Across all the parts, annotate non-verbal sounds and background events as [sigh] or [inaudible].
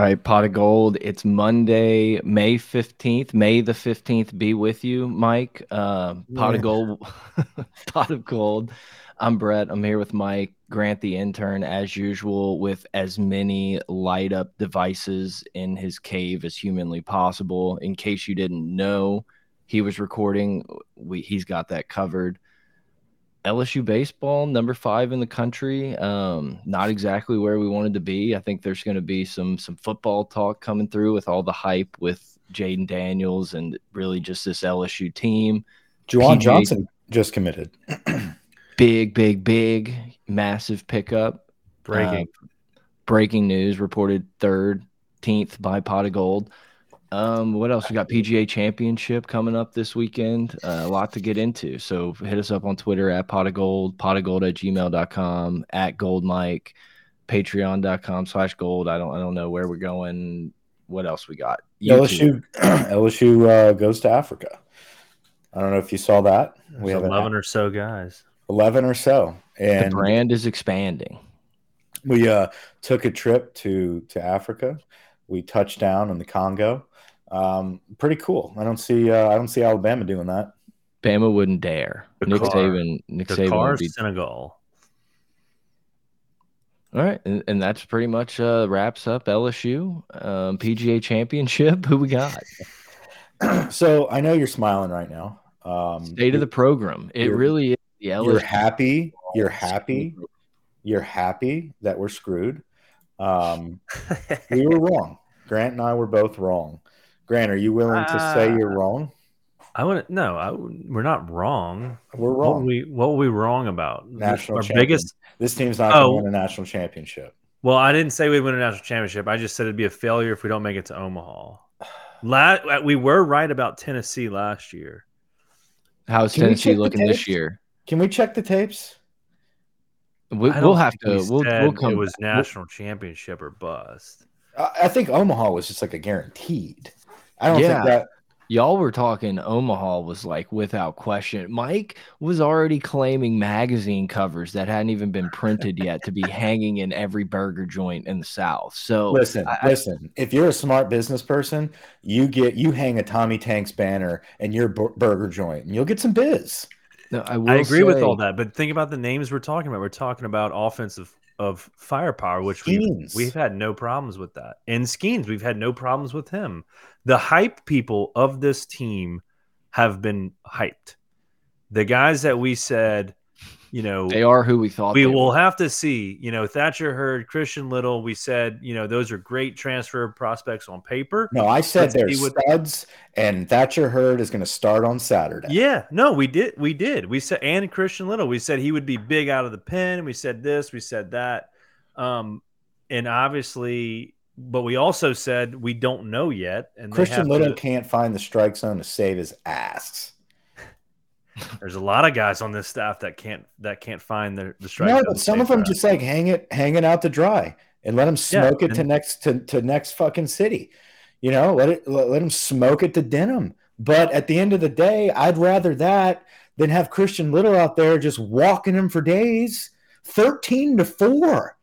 All right, pot of gold. It's Monday, May 15th. May the 15th be with you, Mike. Uh, pot Yeah. of gold. [laughs] pot of gold. I'm Brett. I'm here with Mike, Grant, the intern, as usual, with as many light up devices in his cave as humanly possible. In case you didn't know, he was recording. We, he's got that covered. LSU baseball, number five in the country. Um, not exactly where we wanted to be. I think there's going to be some some football talk coming through with all the hype with Jayden Daniels and really just this LSU team. Ju'Juan PGA Johnson just committed. [clears throat] Big, big, big, massive pickup. Breaking. Uh, breaking news reported 13th by Pot of Gold. Um, what else? We got PGA Championship coming up this weekend. Uh, a lot to get into. So hit us up on Twitter at pot of gold, pot of gold at gmail.com, at gold mike, patreon.com slash gold. I don't I don't know where we're going. What else we got? YouTube. LSU [clears throat] LSU uh, goes to Africa. I don't know if you saw that. We have 11 or so guys. 11 or so. The And brand is expanding. we uh, took a trip to to Africa. We touched down in the Congo. Um, pretty cool. I don't see uh, I don't see Alabama doing that. Bama wouldn't dare. Nick Dakar. Saban. Nick Saban Dakar, would be Senegal. All right, and, and that's pretty much uh, wraps up LSU um, PGA Championship. [laughs] Who we got? [clears throat] so I know you're smiling right now. Um, State of the program. It you're- really is the you're happy. You're happy. You're happy that we're screwed. Um, [laughs] we were wrong. Grant and I were both wrong. Grant, are you willing to say Uh, you're wrong? I wouldn't. No, I, we're not wrong. We're What were wrong. we what were we wrong about? National Our champion. biggest. This team's not going Oh. to win a national championship. Well, I didn't say we'd win a national championship. I just said it'd be a failure if we don't make it to Omaha. La- we were right about Tennessee last year. How's Can Tennessee looking this year? Can we check the tapes? We, we'll have to. we We'll, we'll come. It was back. national championship or bust. I, I think Omaha was just like a guaranteed. I don't Yeah. think that. Y'all were talking Omaha was like without question. Mike was already claiming magazine covers that hadn't even been printed yet to be hanging in every burger joint in the South. So Listen, I- I- listen. If you're a smart business person, you get you hang a Tommy Tanks banner and your burger joint, and you'll get some biz. no, I, will I agree with all that, but think about the names we're talking about. We're talking about offensive of firepower, which we've, we've had no problems with that. And Skenes, we've had no problems with him. The hype people of this team have been hyped. The guys that we said, you know, They are who we thought we they will were. have to see. You know, Thatcher Hurd, Christian Little, we said, you know, those are great transfer prospects on paper. No, I said Let's they're see what- studs, and Thatcher Hurd is going to start on Saturday. Yeah, no, we did. We did. We said, and Christian Little, we said he would be big out of the pen. We said this, we said that. Um, and obviously, but we also said we don't know yet. And Christian Little to- can't find the strike zone to save his ass. There's a lot of guys on this staff that can't that can't find the, the strike. no, but some of them just like hang it, hanging out to dry, and let them Yeah, smoke it to next to, to next fucking city. You know, let it let, let them smoke it to denim. But at the end of the day, I'd rather that than have Christian Little out there just walking him for days. Thirteen to four.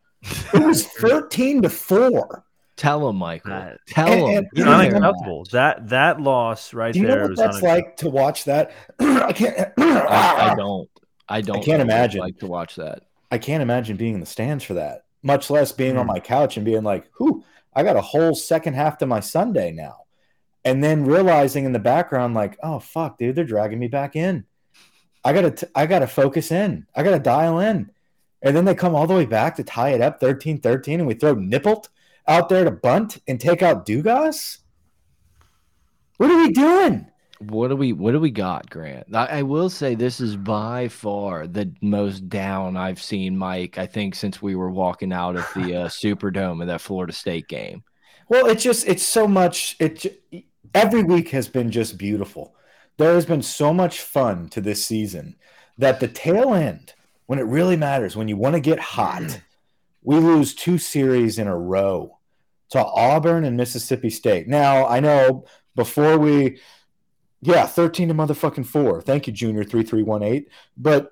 It was [laughs] thirteen to four. Tell him, Michael. Uh, Tell and- him. and- It's unacceptable. That that loss right Do you know there what was that's like to watch that? [clears throat] I can't. [clears throat] I, I don't. I don't. I can't know what imagine. Like to watch that. I can't imagine being in the stands for that, much less being on Mm. my couch and being like, "Whoo, I got a whole second half to my Sunday now," and then realizing in the background, like, "Oh fuck, dude, they're dragging me back in. I gotta, t- I gotta focus in. I gotta dial in." And then they come all the way back to tie it up 13-13, and we throw Nippled out there to bunt and take out Dugas. What are we doing? What do we what do we got, Grant? I, I will say this is by far the most down I've seen Mike, I think, since we were walking out of the uh, [laughs] Superdome of that Florida State game. Well, it's just it's so much. It every week has been just beautiful. There has been so much fun to this season that the tail end, when it really matters, when you want to get hot, we lose two series in a row to Auburn and Mississippi State. Now I know before we, yeah, thirteen to motherfucking four. Thank you, Junior three three one eight. But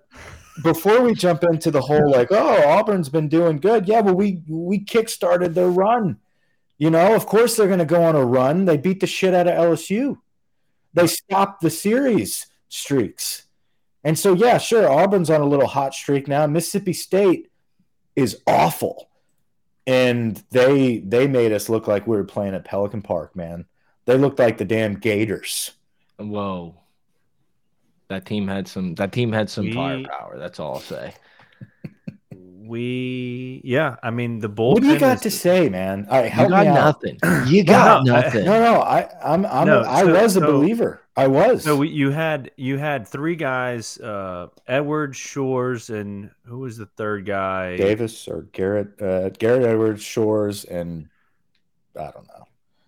before we jump into the whole like, oh, Auburn's been doing good. Yeah, well, we we kickstarted their run You know, of course they're going to go on a run. They beat the shit out of LSU. They stopped the series streaks. And so, yeah, sure, Auburn's on a little hot streak now. Mississippi State is awful. And they they made us look like we were playing at Pelican Park, man. They looked like the damn Gators. Whoa. That team had some that team had some We- firepower. That's all I'll say. [laughs] We, yeah, I mean the bullpen. What do you got is- to say, man? All right, You help got me out. nothing. You got No, nothing. No, no, I, I'm, I'm, No, a, I so- was a so- believer. I was. So we, you had you had three guys, uh, Edward Shores, and who was the third guy? Davis or Garrett, uh, Garrett Edwards, Shores, and I don't know.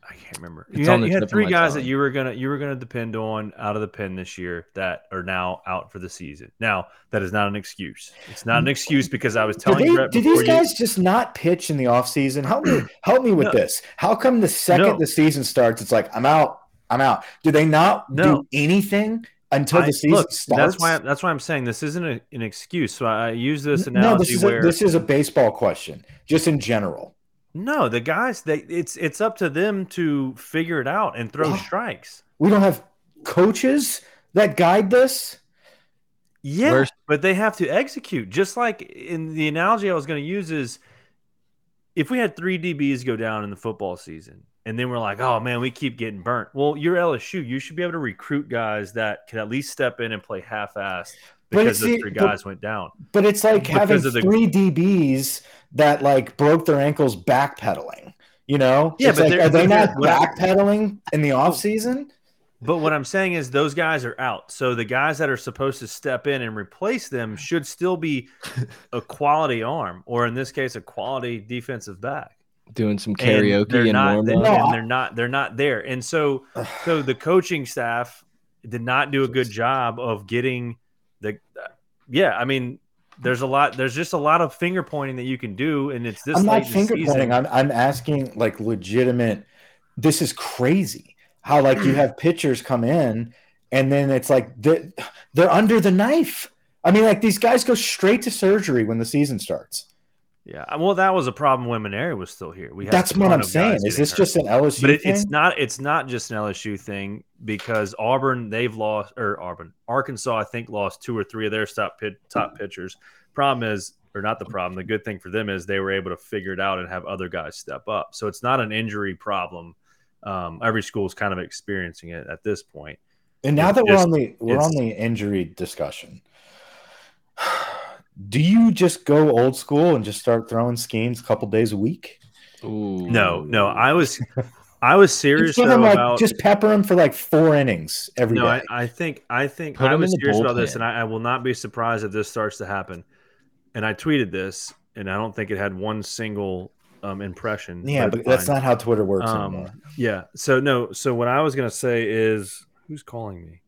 I can't remember. It's You had, you had three my guys that you were gonna you were gonna depend on out of the pen this year that are now out for the season. Now that is not an excuse. It's not an excuse because I was Did, telling they, you Brett did before these you- guys just not pitch in the offseason? Help me, help me with No. this. How come the second No. the season starts, it's like I'm out, I'm out? Do they not No. do anything until I- the season look, starts? That's why that's why I'm saying this isn't a, an excuse. So I use this analogy no, analogy this is where a, this is a baseball question, just in general. no, the guys they it's it's up to them to figure it out and throw Wow. strikes. We don't have coaches that guide this. Yeah, Where's- but they have to execute. Just like in the analogy I was going to use is if we had three DBs go down in the football season, and then we're like, oh man, we keep getting burnt. Well, you're LSU. You should be able to recruit guys that can at least step in and play half-assed because those three but- guys went down. But it's like Because having of the- three DBs that like broke their ankles backpedaling. You know, Yeah, It's but like, are they but not backpedaling in the off season? But what I'm saying is those guys are out. So the guys that are supposed to step in and replace them should still be a quality arm, or in this case, a quality defensive back. Doing some and karaoke they're and not, warm up. No, I- they're not they're not there and so [sighs] so the coaching staff did not do a good job of getting the yeah i mean there's a lot there's just a lot of finger pointing that you can do and it's this I'm not finger season. pointing. I'm I'm asking like legitimate. This is crazy. How like you have pitchers come in and then it's like they're, they're under the knife. I mean, like these guys go straight to surgery when the season starts. Yeah well that was a problem when Moneri was still here we had That's what I'm saying. Is this hurt. just an LSU but it, thing? it's not it's not just an LSU thing because Auburn they've lost or Auburn Arkansas I think lost two or three of their top pit, top pitchers. Problem is or not the problem. The good thing for them is they were able to figure it out and have other guys step up. So it's not an injury problem. Um, every school is kind of experiencing it at this point. And now It's that we're on the we're on the injury discussion, do you just go old school and just start throwing Skenes a couple days a week? Ooh. No, no, I was I was [laughs] serious Just though him like about just pepper him for like four innings every day. no, I, I think I think Put I him was serious about this, and I, I will not be surprised if this starts to happen. And I tweeted this, and I don't think it had one single um, impression. yeah, but that's not how Twitter works anymore. Um, yeah. So no. So what I was gonna say is, who's calling me?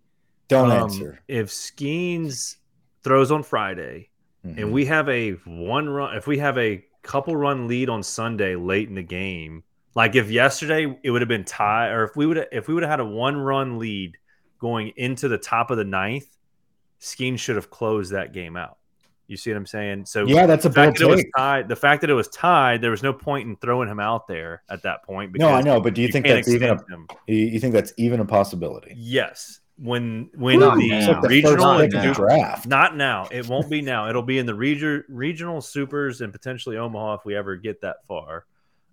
Don't Um, answer. If Skenes throws on Friday, Mhm. and we have a one run, if we have a couple run lead on Sunday late in the game, like if yesterday it would have been tie, or if we would if we would have had a one run lead going into the top of the ninth, Skenes should have closed that game out. You see what I'm saying? So yeah, that's a the fact bold that it was take. tied, the fact that it was tied, there was no point in throwing him out there at that point. No, I know, but do you, think that's even a, him. you you think that's even a possibility? Yes, when when Not the now. It's like the regional first and pick of the super- draft. not now, it won't be now. It'll be in the region regional supers and potentially Omaha if we ever get that far.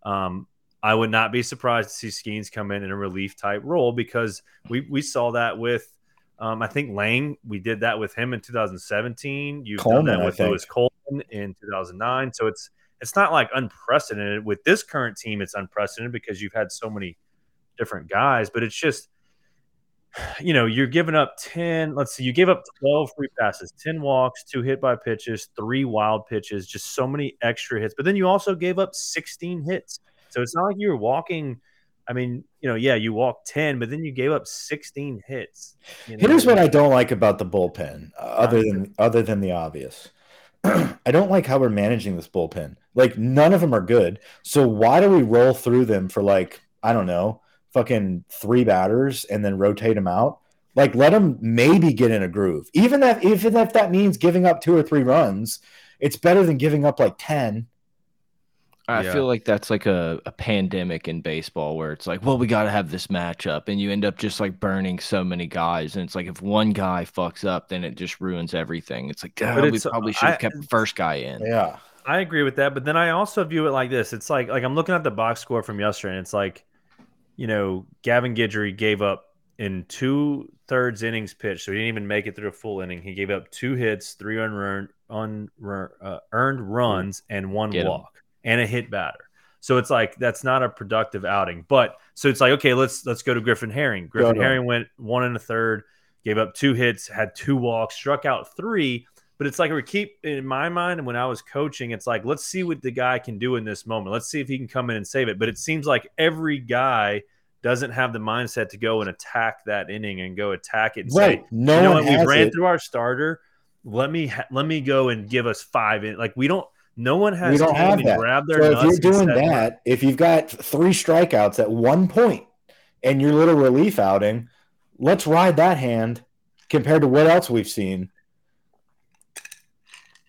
Um, I would not be surprised to see Skenes come in in a relief type role because we we saw that with. Um, I think Lang, we did that with him in 2017. You've Coleman, done that with think. Louis Coleman in 2009. So it's it's not like unprecedented with this current team. It's unprecedented because you've had so many different guys, but it's just you know you're giving up 10 let's see you gave up 12 free passes 10 walks two hit by pitches three wild pitches just so many extra hits but then you also gave up 16 hits so it's not like you were walking i mean you know yeah you walked 10 but then you gave up 16 hits you know? Here's what I don't like about the bullpen, uh, other than other than the obvious. [clears throat] I don't like how we're managing this bullpen. Like none of them are good. So why do we roll through them for like I don't know, fucking three batters and then rotate them out? Like let them maybe get in a groove. Even that even if that means giving up two or three runs, it's better than giving up like ten. I Yeah. feel like that's like a, a pandemic in baseball where it's like, well, we got to have this matchup. And you end up just like burning so many guys. And it's like, if one guy fucks up, then it just ruins everything. It's like, But "Ah, we it's- probably should have kept the first guy in. Yeah. I agree with that, but then I also view it like this. It's like like I'm looking at the box score from yesterday, and it's like, you know, Gavin Guidry gave up in two thirds innings pitched, so he didn't even make it through a full inning. He gave up two hits, three unearned un, uh, earned runs, and one Get 'em. walk, and a hit batter. So it's like that's not a productive outing. But so it's like okay, let's let's go to Griffin Herring. Griffin. Herring went one and a third, gave up two hits, had two walks, struck out three. But it's like we keep in my mind, and when I was coaching, it's like let's see what the guy can do in this moment. Let's see if he can come in and save it. But it seems like every guy doesn't have the mindset to go and attack that inning and go attack it. And Right. Say, No you know one what? We ran it. through our starter. Let me let me go and give us five. In like we don't. No one has We don't have that. grabbed their So if you're doing that, if you've got three strikeouts at one point and your little relief outing, let's ride that hand compared to what else we've seen.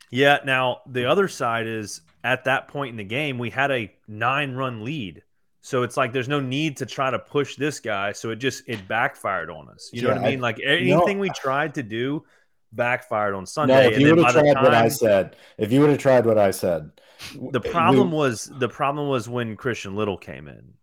Yeah. Now the other side is at that point in the game, we had a nine run lead. So it's like there's no need to try to push this guy. So it just it backfired on us. You know what I mean? Like anything we tried to do backfired on Sunday. No, if you would have tried what I said, if you would have tried what I said, the problem was the problem was when Christian Little came in,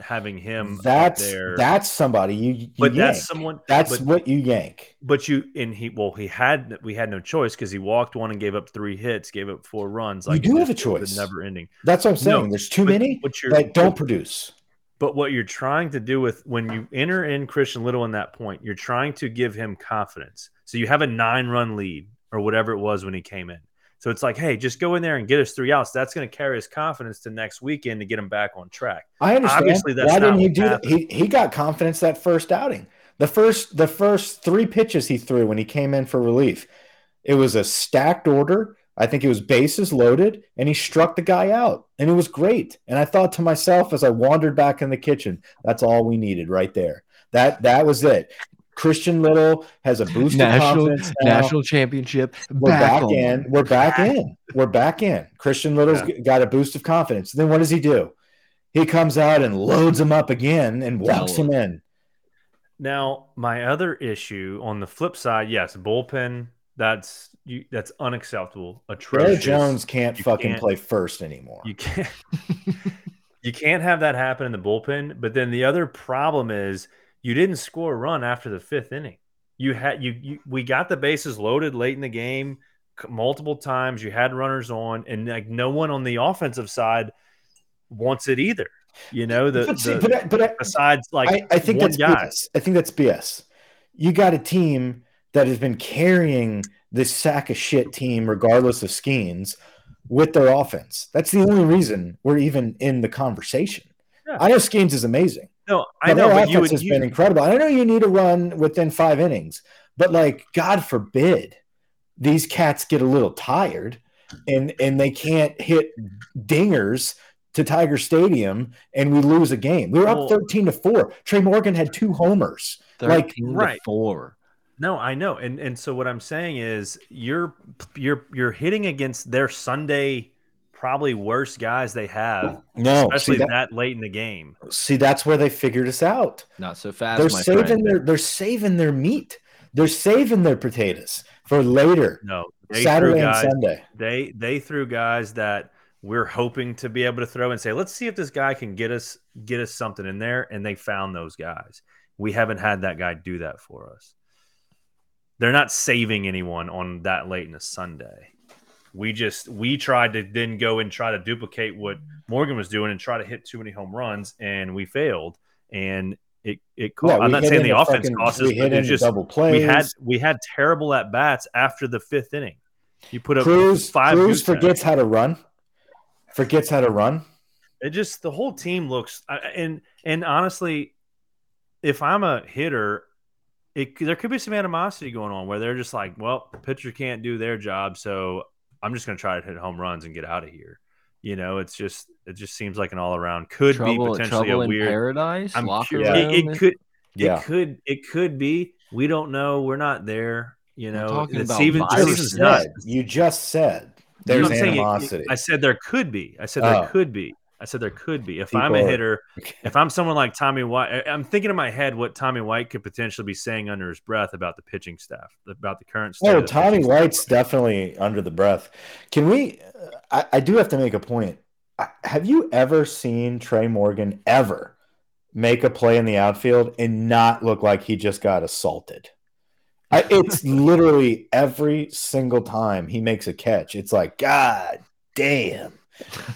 having him that's there. that's somebody you, you but yank. that's someone. that's but, what you yank. but you and he well he had we had no choice because he walked one and gave up three hits, gave up four runs. Like you do have a choice. never ending. That's what I'm saying. No, There's too but many you're- that don't produce. But what you're trying to do with when you enter in Christian Little in that point, you're trying to give him confidence. So you have a nine run lead or whatever it was when he came in. So it's like, hey, just go in there and get us three outs. That's going to carry his confidence to next weekend to get him back on track. I understand. Obviously, that's Why didn't he do that? He he got confidence that first outing. The first the first three pitches he threw when he came in for relief, it was a stacked order. I think it was bases loaded, and he struck the guy out, and it was great. And I thought to myself as I wandered back in the kitchen, that's all we needed right there. That that was it. Christian Little has a boost of National confidence now. national championship. We're back, on. in. We're back in. We're back in. Christian Little's Yeah. got a boost of confidence. Then what does he do? He comes out and loads him up again and walks Tell him in. Now, my other issue on the flip side, yes, bullpen. That's you, that's unacceptable. Barry Atrocious. Jones can't You fucking can't- play first anymore. You can't [laughs] you can't have that happen in the bullpen. But then the other problem is you didn't score a run after the fifth inning. You had you, you we got the bases loaded late in the game multiple times. You had runners on, and like no one on the offensive side wants it either. You know the, but, see, the but, I- but besides like I, I think that's guy. BS. I think that's BS. You got a team that has been carrying this sack of shit team, regardless of Skenes, with their offense. That's the only reason we're even in the conversation. Yeah. I know Skenes is amazing. No, I But know, their but you offense would has you, been incredible. I know you need a run within five innings, but like, God forbid, these cats get a little tired and and they can't hit dingers to Tiger Stadium and we lose a game. We were Well- up thirteen to four. Tre' Morgan had two homers. Like, to right. four. No, I know, and and so what I'm saying is you're you're you're hitting against their Sunday probably worst guys they have, No, especially that- that, late in the game. see that's where they figured us out. Not so fast, They're my saving friend. their they're saving their meat. They're saving their potatoes for later. No, they Saturday threw and. Sunday. They they threw guys that we're hoping to be able to throw and say, let's see if this guy can get us get us something in there, and they found those guys. We haven't had that guy do that for us. They're not saving anyone on that late in a Sunday. We just we tried to then go and try to duplicate what Morgan was doing and try to hit too many home runs, and we failed. And it it cost, Yeah, I'm not saying the offense fucking- cost us, but it's just double plays. we had we had terrible at bats after the fifth inning. You put up Crews, five. Crews forgets how to run. Forgets how to run. It just the whole team looks and and honestly, if I'm a hitter, it there could be some animosity going on where they're just like, well, the pitcher can't do their job, so I'm just going to try to hit home runs and get out of here. You know, it's just it just seems like an all around could be potentially a in weird. paradise. I'm locker curious. room. It, it could Yeah. it could it could be. We don't know. We're not there. You know, talking the about season, the You just not said. You just said. There's I'm saying it- animosity. I said there could be. I said Oh. there could be. I said there could be. If I'm a People are- hitter, [laughs] if I'm someone like Tommy White, I'm thinking in my head what Tommy White could potentially be saying under his breath about the pitching staff, about the current state. Oh, Tommy pitching staff. White's definitely under the breath. Can we? Uh, I, I do have to make a point. I- Have you ever seen Tre' Morgan ever make a play in the outfield and not look like he just got assaulted? I, [laughs] it's literally every single time he makes a catch. It's like, God damn!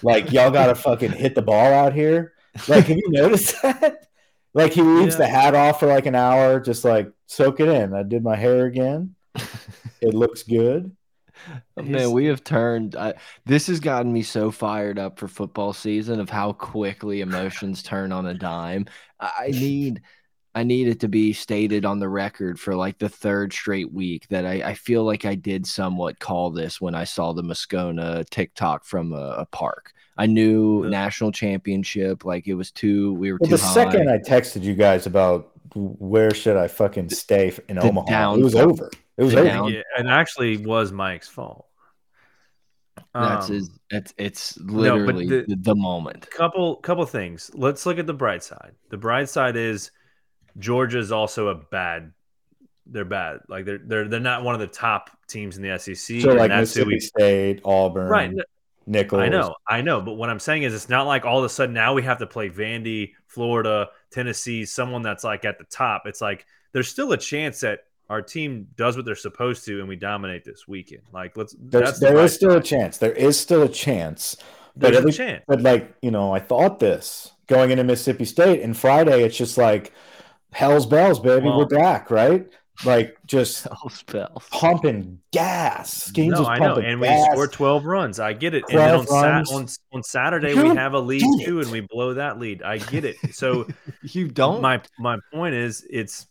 Like y'all got to fucking hit the ball out here. Like, have you noticed [laughs] that? Like he leaves Yeah. the hat off for like an hour, just like soak it in. I did my hair again. [laughs] It looks good. Oh, Man, we have turned. I, this has gotten me so fired up for football season of how quickly emotions turn on a dime. I, I need, I need it to be stated on the record for like the third straight week that I, I feel like I did somewhat call this when I saw the Moscona TikTok from a, a park. I knew The- national championship, like it was too. We were Well, too the high. second I texted you guys about where should I fucking stay in the Omaha, it was over. It was over. down- Yeah, and actually was Mike's fault. That's Um, his. It's it's literally the- the, the moment. couple couple things. Let's look at the bright side. The bright side is Georgia's also a bad. They're bad. Like they're they're they're not one of the top teams in the SEC. So like Mississippi we State, Auburn, right. Nichols. I know, I know. But what I'm saying is, it's not like all of a sudden now we have to play Vandy, Florida, Tennessee, someone that's like at the top. It's like there's still a chance that our team does what they're supposed to and we dominate this weekend. Like let's. There's, the there is still a chance. There is still a chance. There's least- chance. But like, you know, I thought this going into Mississippi State and Friday, it's just like hell's bells, baby. Well- We're back, right? Like just [laughs] Spell spells. pumping gas. Skenes No, was I know, pumping and we gas. scored 12 runs. I get it. And then on, 12 Sat runs. on on Saturday You we have a lead too, and we blow that lead. I get it. So [laughs] You don't. my my point is, it's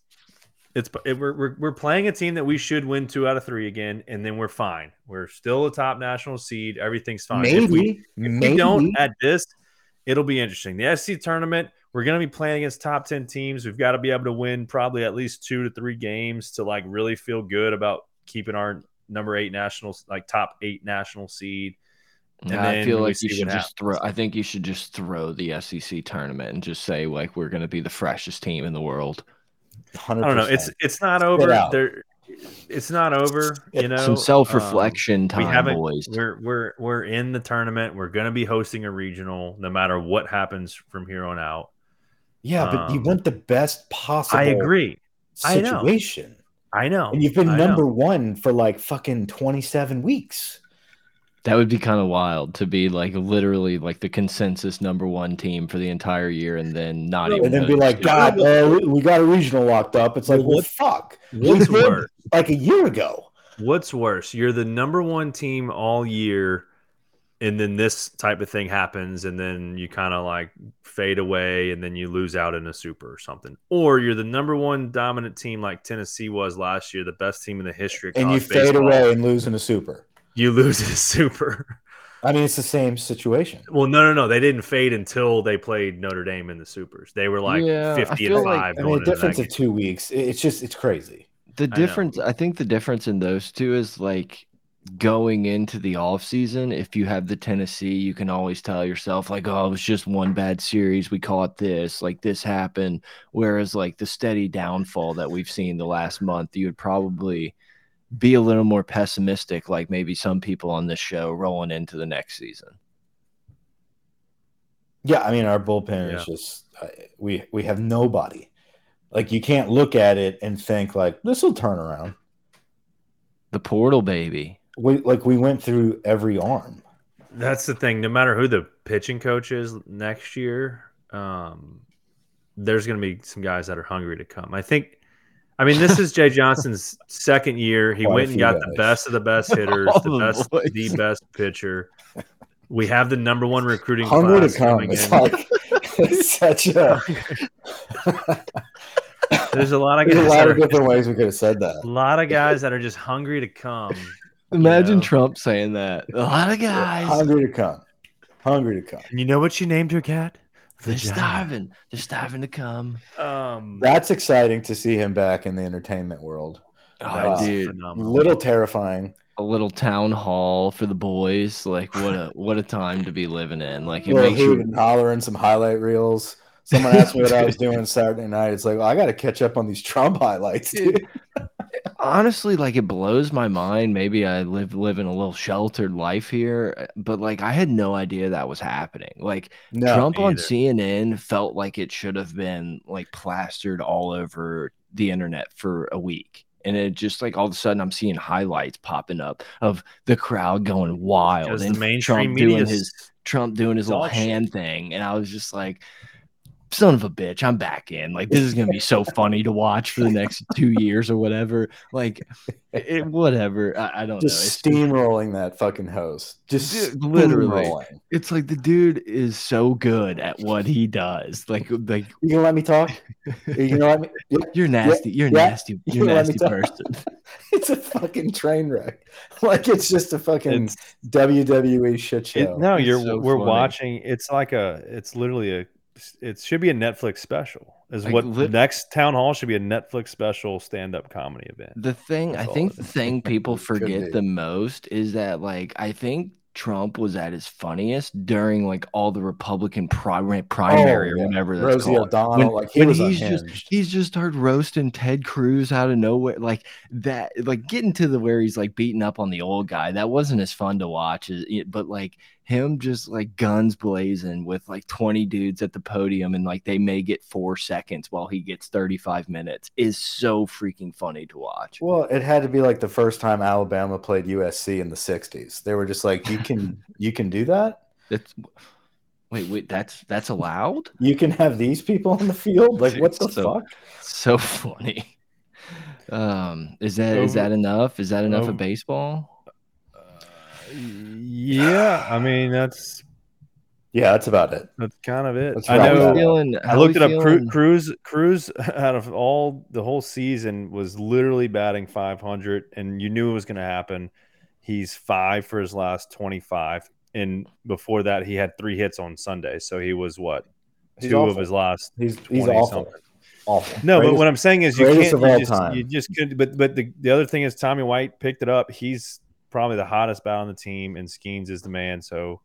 it's it, we're, we're we're playing a team that we should win two out of three again, and then we're fine. We're still a top national seed. Everything's fine. Maybe, If we, if maybe. we don't at this, it'll be interesting. The SC tournament, we're going to be playing against top 10 teams. We've got to be able to win probably at least two to three games to like really feel good about keeping our number eight national, like top eight national seed. and Yeah, I feel like you should what just throw. I think you should just throw the SEC tournament and just say like we're going to be the freshest team in the world. 100%. I don't know. It's it's not over. out. There, it's not over. You know, Some Um, self-reflection we time, haven't. boys. We're we're we're in the tournament. We're going to be hosting a regional, no matter what happens from here on out. yeah, but you um, want the best possible I agree. I know. situation. I know. And you've been I know. number one for like fucking 27 weeks. That would be kind of wild to be like literally like the consensus number one team for the entire year, and then not No, even And then be like. God, uh, we- we got a regional locked up. It's like, Well, well, what- fuck. What's worse? Like a year ago. What's worse? You're the number one team all year, and then this type of thing happens, and then you kind of like fade away, and then you lose out in a super or something. Or you're the number one dominant team like Tennessee was last year, the best team in the history of And you fade baseball. away and lose in a super. You lose in a [laughs] super. I mean, it's the same situation. Well, no, no, no. They didn't fade until they played Notre Dame in the supers. They were like Yeah, 50 and feel like- five I mean, a into that difference of two weeks. It's just, it's crazy. the know. difference I, think the difference in those two is like going into the off season if you have the tennessee you can always tell yourself like oh it was just one bad series we caught this like this happened whereas like the steady downfall that we've seen the last month you would probably be a little more pessimistic like maybe some people on this show rolling into the next season Yeah, I mean, our bullpen Yeah. is just uh, we we have nobody. Like you can't look at it and think like this will turn around. the portal baby We like we went through every arm. That's the thing. No matter who the pitching coach is next year, um, there's going to be some guys that are hungry to come. I think. I mean, this is Jay Johnson's second year. He Quite went and got guys. the best of the best [laughs] hitters, the the best, boys. the best pitcher. We have the number one recruiting Hungry to class come. coming It's in. like [laughs] it's such a There's a lot of there's a lot That of are, different ways we could have said that. a lot of guys that are just hungry to come. imagine know. trump saying that a lot of guys Hungry to come. Hungry to come. And you know what you named your cat? They're Vagina. starving they're starving to come Um, That's exciting to see him back in the entertainment world. oh that was dude A phenomenal. little terrifying a little town hall for the boys. Like what a what a time to be living in. Like it Little makes you and hollering some highlight reels. Someone asked me what I was [laughs] doing Saturday night. It's like, well, I got to catch up on these Trump highlights, dude. honestly like it blows my mind. Maybe I live living a little sheltered life here, but like I had no idea that was happening. Like No, Trump on. CNN felt like it should have been like plastered all over the internet for a week. And it just like all of a sudden I'm seeing highlights popping up of the crowd going wild Because and the mainstream Trump doing his Trump doing his little dog shit. hand thing. And I was just like, son of a bitch, I'm back in. Like, this is going to be so [laughs] funny to watch for the next two years or whatever. Like, [laughs] it, whatever. I, I don't just know. Steamrolling that fucking host. Just Dude, literally. it's like the dude is so good at what he does. Like, like You gonna let me talk? You gonna let me? [laughs] You're nasty. You're yeah. nasty. You're You a nasty person. It's a fucking train wreck. Like it's just a fucking It's- WWE shit show. It, no, It's you're so we're funny. watching. It's like a. It's literally a. It should be a Netflix special. Is Like, what lit- the next town hall should be a Netflix special stand up comedy event. The thing I That's all think the thing [laughs] people forget the most is that like I think Trump was at his funniest during like all the Republican pri- primary or Oh, yeah. whatever that's Rosie called. O'Donnell, When- like he when was he's unhinged. just he's just started roasting Ted Cruz out of nowhere, like that, like getting to the where he's like beating up on the old guy. That wasn't as fun to watch, but like him just like guns blazing with like 20 dudes at the podium and like they may get four seconds while he gets 35 minutes is so freaking funny to watch. Well, it had to be like the first time Alabama played USC in the '60s. They were just like, "You can, [laughs] you can do that. That's wait, wait, that's that's allowed? You can have these people on the field. Like, what the So- fuck?" So funny. Um, is that is Over- that enough? Is that enough over- of baseball? Yeah, I mean that's Yeah, that's about it. that's kind of it. Let's I wrap How it we know. feeling? I looked we it up. Cru- feeling- Crews, Crews, [laughs] out of all the whole season, was literally batting 500, and you knew it was going to happen. He's five for his last 25, and before that, he had three hits on Sunday. So he was what He's two of his last. He's he's 20 awful. something. Awful. No, but what I'm saying is you can't. You just, you just could. But but the, the other thing is Tommy White picked it up. He's probably the hottest bat on the team, and Skenes is the man. So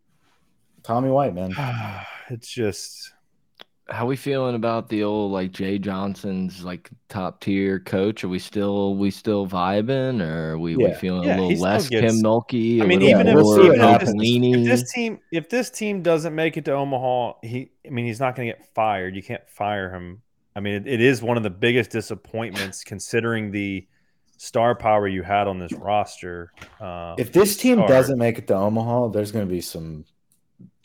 Tommy White, man. [sighs] it's just How we feeling about the old like Jay Johnson's like top tier coach? Are we still we still vibing, or are we, we feeling Yeah, a little less gets- Kim Mulkey? I a mean, even if, we'll see more what even if, this, if this team if this team doesn't make it to Omaha, he I mean he's not going to get fired. You can't fire him. I mean, it, it is one of the biggest disappointments considering the star power you had on this roster. Uh, If this team Sorry. doesn't make it to Omaha, there's going to be some.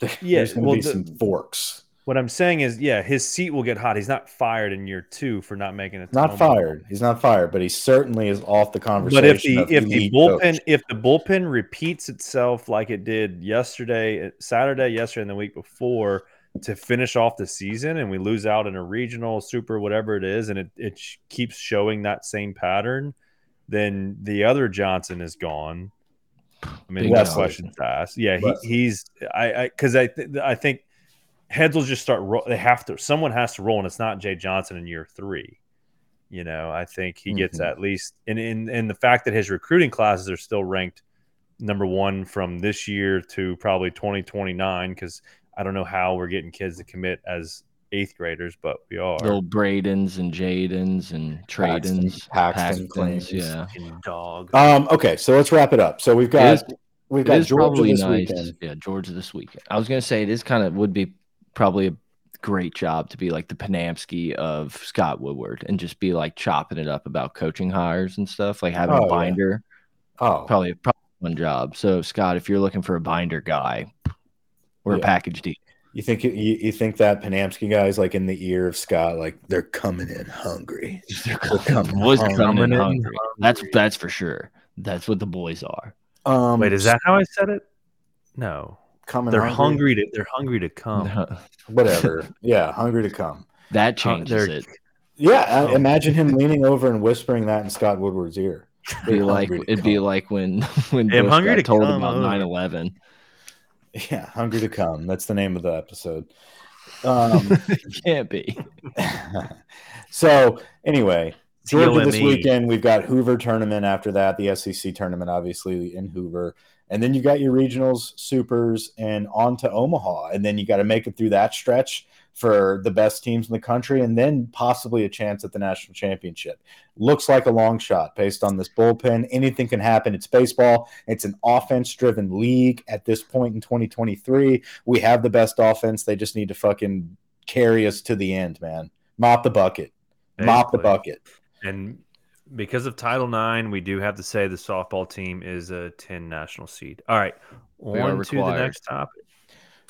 [laughs] Yeah, there's going to well, be the- some forks. what I'm saying is, yeah, his seat will get hot. He's not fired in year two for not making it. to Not Omaha. fired. He's not fired, but he certainly is off the conversation. But if the if the bullpen coach. if the bullpen repeats itself like it did yesterday, Saturday, yesterday, and the week before to finish off the season, and we lose out in a regional, super, whatever it is, and it it sh- keeps showing that same pattern, then the other Johnson is gone. I mean, no questions asked. Yeah, he, he's I I because I th- I think heads will just start. Ro- they have to. Someone has to roll, and it's not Jay Johnson in year three. You know, I think he gets Mhm. at least, and in and the fact that his recruiting classes are still ranked number one from this year to probably twenty twenty nine. Because I don't know how we're getting kids to commit as eighth graders, but we are. little Bradens and Jadens and Tradens, Paxton Paxtons, claims. yeah. Fucking dog. um, okay, so let's wrap it up. So we've got is- we've got is Georgia this nice. weekend. Yeah, Georgia this weekend. I was gonna say it is kind of would be probably a great job to be like the Panamsky of Scott Woodward and just be like chopping it up about coaching hires and stuff, like having Oh, a yeah. binder. Oh, Probably probably one job. So Scott, if you're looking for a binder guy or a package deal, you think you, you think that Panamsky guy is like in the ear of Scott, like they're coming in hungry. [laughs] they're coming boys hungry. coming in Coming in hungry. That's hungry. that's for sure. That's what the boys are. Um, Wait, is that how I said it? No, coming? they're hungry to they're hungry to come. [laughs] Whatever. yeah, hungry to come. that Huh, changes they're- it. Yeah, I- Oh. imagine him leaning over and whispering that in Scott Woodward's ear. Be They're like it'd be like when [laughs] when I'm Bush hungry got to told come about over. 9-11. Yeah, hungry to come. That's the name of the episode. [laughs] Um, Can't be. [laughs] so anyway, Georgia this weekend. We've got Hoover tournament after that, the SEC tournament, obviously in Hoover, and then you got your regionals, supers, and on to Omaha, and then you got to make it through that stretch for the best teams in the country, and then possibly a chance at the national championship. Looks like a long shot based on this bullpen. Anything can happen. It's baseball. It's an offense-driven league at this point in 2023. We have the best offense. They just need to fucking carry us to the end, man. Mop the bucket. Mop the bucket. And because of Title IX, we do have to say the softball team is a 10 national seed. All right. On to the next topic.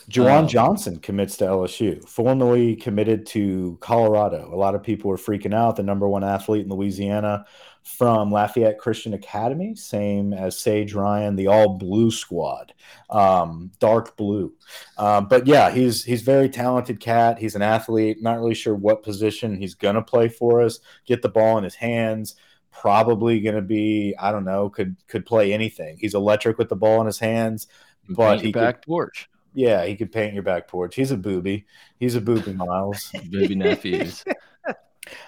Ju'Juan um, Johnson commits to LSU, formerly committed to Colorado. A lot of people were freaking out. The number one athlete in Louisiana from Lafayette Christian Academy, same as Sage Ryan, the all blue squad, um, dark blue. Um, but yeah, he's he's very talented cat. He's an athlete. Not really sure what position he's gonna play for us. Get the ball in his hands. Probably gonna be I don't know. Could could play anything. He's electric with the ball in his hands. But he back could, porch. Yeah, he could paint your back porch. He's a booby. He's a booby, Miles. booby nephews. [laughs]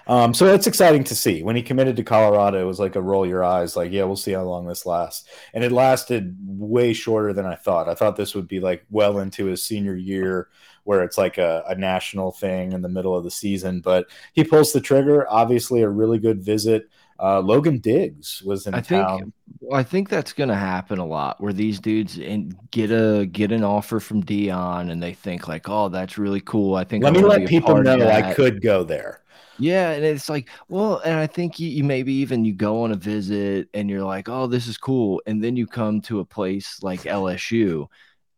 Um, so it's exciting to see. When he committed to Colorado, it was like a roll your eyes, like, yeah, we'll see how long this lasts. And it lasted way shorter than I thought. I thought this would be like well into his senior year, where it's like a, a national thing in the middle of the season. But he pulls the trigger. Obviously, a really good visit. Uh, Logan Diggs was in I town. Think, I think that's going to happen a lot, where these dudes in, get a get an offer from Deion, and they think like, "Oh, that's really cool." I think let me let people know I could go there. Yeah, and it's like, well, and I think you, you maybe even you go on a visit and you're like, "Oh, this is cool," and then you come to a place like LSU,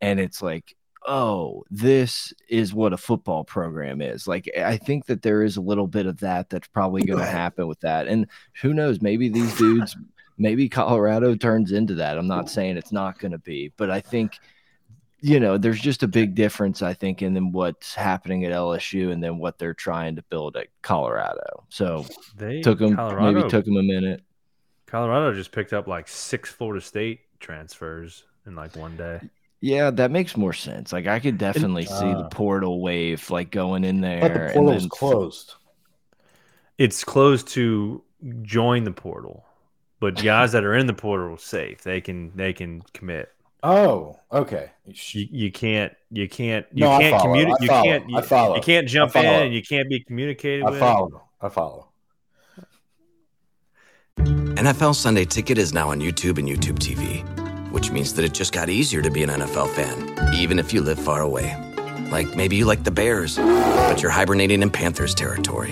and it's like, oh, this is what a football program is. Like, eh, I think that there is a little bit of that that's probably going to happen with that. And who knows, maybe these dudes, maybe Colorado turns into that. I'm not saying it's not going to be, but I think, you know, there's just a big difference, I think, in then what's happening at LSU and then what they're trying to build at Colorado. So they took them, Colorado, maybe took them a minute. Colorado just picked up like six Florida State transfers in like one day. Yeah, that makes more sense. Like I could definitely uh, see the uh. portal wave like going in there. But the portal's then... closed. It's closed to join the portal, but guys that are in the portal are safe. They can they can commit. Oh, okay. You, you can't you can't you no, can't communicate. You can't you, you, can't jump in and you can't be communicated I with. follow. I follow. NFL Sunday Ticket is now on YouTube and YouTube TV which means that it just got easier to be an NFL fan, even if you live far away. Like maybe you like the Bears, but you're hibernating in Panthers territory.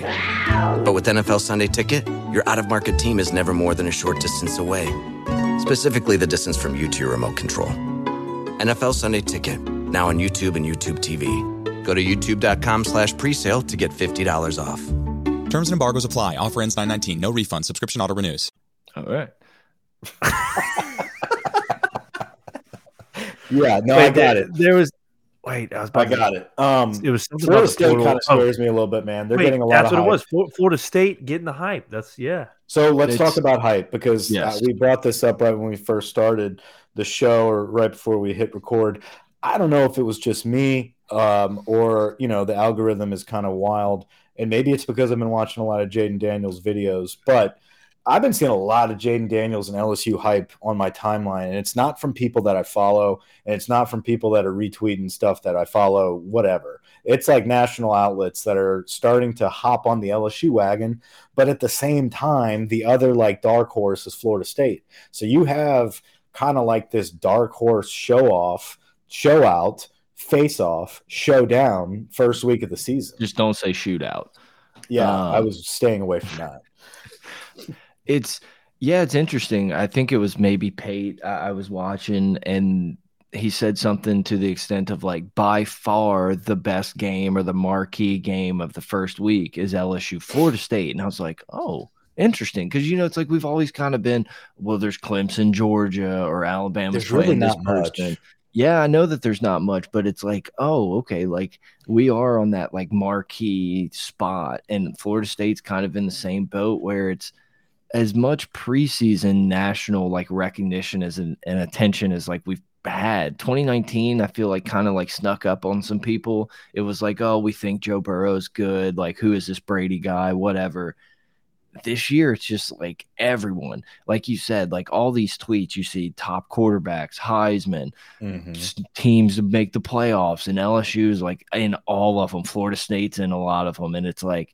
But with NFL Sunday Ticket, your out of market team is never more than a short distance away. Specifically, the distance from you to your remote control. NFL Sunday Ticket, now on YouTube and YouTube TV. Go to youtube.com slash presale to get $50 off. Terms and embargoes apply. Offer ends 919. No refund. Subscription auto renews. All right. [laughs] Yeah, no, Wait, I got there, it. There was Wait, I was. I got it. Um, it was Florida State kind of scares oh. me a little bit, man. They're Wait, getting a lot. That's what hype. it was. Florida State getting the hype. That's yeah. So let's it's, talk about hype because uh, yes. uh, we brought this up right when we first started the show, or right before we hit record. I don't know if it was just me, um, or you know, the algorithm is kind of wild, and maybe it's because I've been watching a lot of Jayden Daniels videos, but I've been seeing a lot of Jayden Daniels and LSU hype on my timeline, and it's not from people that I follow, and it's not from people that are retweeting stuff that I follow, whatever. It's like national outlets that are starting to hop on the LSU wagon, but at the same time, the other like dark horse is Florida State. So you have kind of like this dark horse show off, show out, face off, showdown first week of the season. Just don't say shootout. Yeah, um, I was staying away from that. [laughs] It's yeah, it's interesting. I think it was maybe Pate I, I was watching and he said something to the extent of like by far the best game or the marquee game of the first week is LSU Florida State and I was like, "Oh, interesting." Cuz you know it's like we've always kind of been well there's Clemson, Georgia or Alabama there's really not much. Yeah, I know that there's not much, but it's like, oh, okay, like we are on that like marquee spot and Florida State's kind of in the same boat where it's as much preseason national like recognition as an, and attention as like we've had 2019 i feel like kind of like snuck up on some people it was like oh we think joe burrow's good like who is this brady guy whatever this year it's just like everyone, like you said, like all these tweets you see top quarterbacks, Heisman, Mhm. teams to make the playoffs, and LSU's like in all of them. Florida State's in a lot of them, and it's like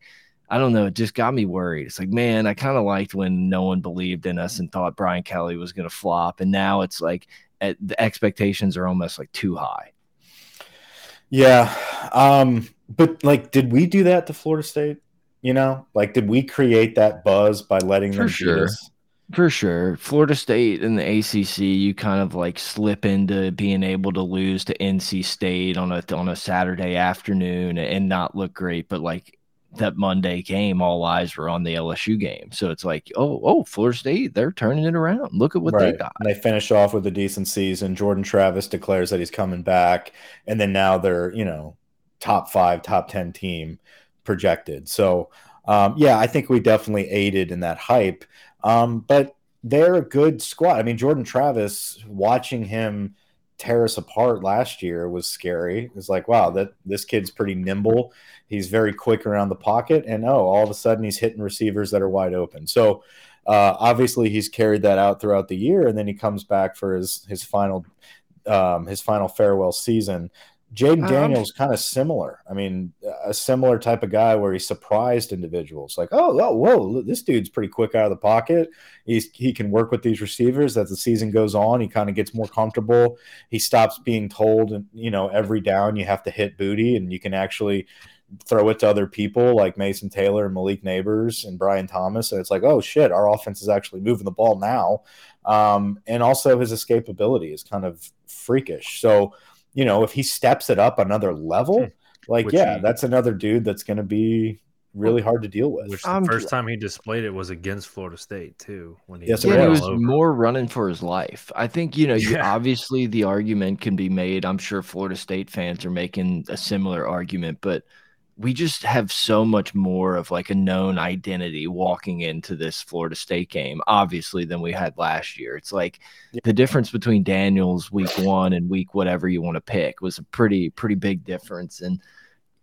I don't know. It just got me worried. It's like, man, I kind of liked when no one believed in us and thought Brian Kelly was going to flop, and now it's like at, the expectations are almost like too high. Yeah. Um, but like, did we do that to Florida State? You know, like, did we create that buzz by letting For them sure. For sure. Florida State and the ACC, you kind of like slip into being able to lose to NC State on a on a Saturday afternoon and not look great, but like that Monday game, all eyes were on the LSU game. So it's like, oh, oh, Florida State, they're turning it around. Look at what they got. And they finish off with a decent season. Jordan Travis declares that he's coming back, and then now they're you know top five, top ten team projected. So um, yeah, I think we definitely aided in that hype. Um, but they're a good squad. I mean, Jordan Travis, watching him tear us apart last year was scary. It's like, wow, that this kid's pretty nimble. He's very quick around the pocket, and oh, all of a sudden he's hitting receivers that are wide open. So uh, obviously he's carried that out throughout the year, and then he comes back for his his final um, his final farewell season. Jayden Um, Daniels kind of similar. I mean, a similar type of guy where he surprised individuals. Like, oh, oh, whoa, this dude's pretty quick out of the pocket. He's he can work with these receivers. As the season goes on, he kind of gets more comfortable. He stops being told, you know, every down you have to hit Boutte, and you can actually throw it to other people like Mason Taylor and Malik Nabers and Brian Thomas. And it's like, oh shit, our offense is actually moving the ball now. Um, and also his escapability is kind of freakish. So, you know, if he steps it up another level, like, Which yeah, he- that's another dude that's going to be really hard to deal with. Which the I'm- first time he displayed it was against Florida State too. When he Yes, Yeah, he was. was over. more running for his life. I think, you know, you Yeah. obviously the argument can be made. I'm sure Florida State fans are making a similar argument, but we just have so much more of like a known identity walking into this Florida State game, obviously, than we had last year. It's like Yeah. the difference between Daniels week one and week whatever you want to pick was a pretty, pretty big difference. And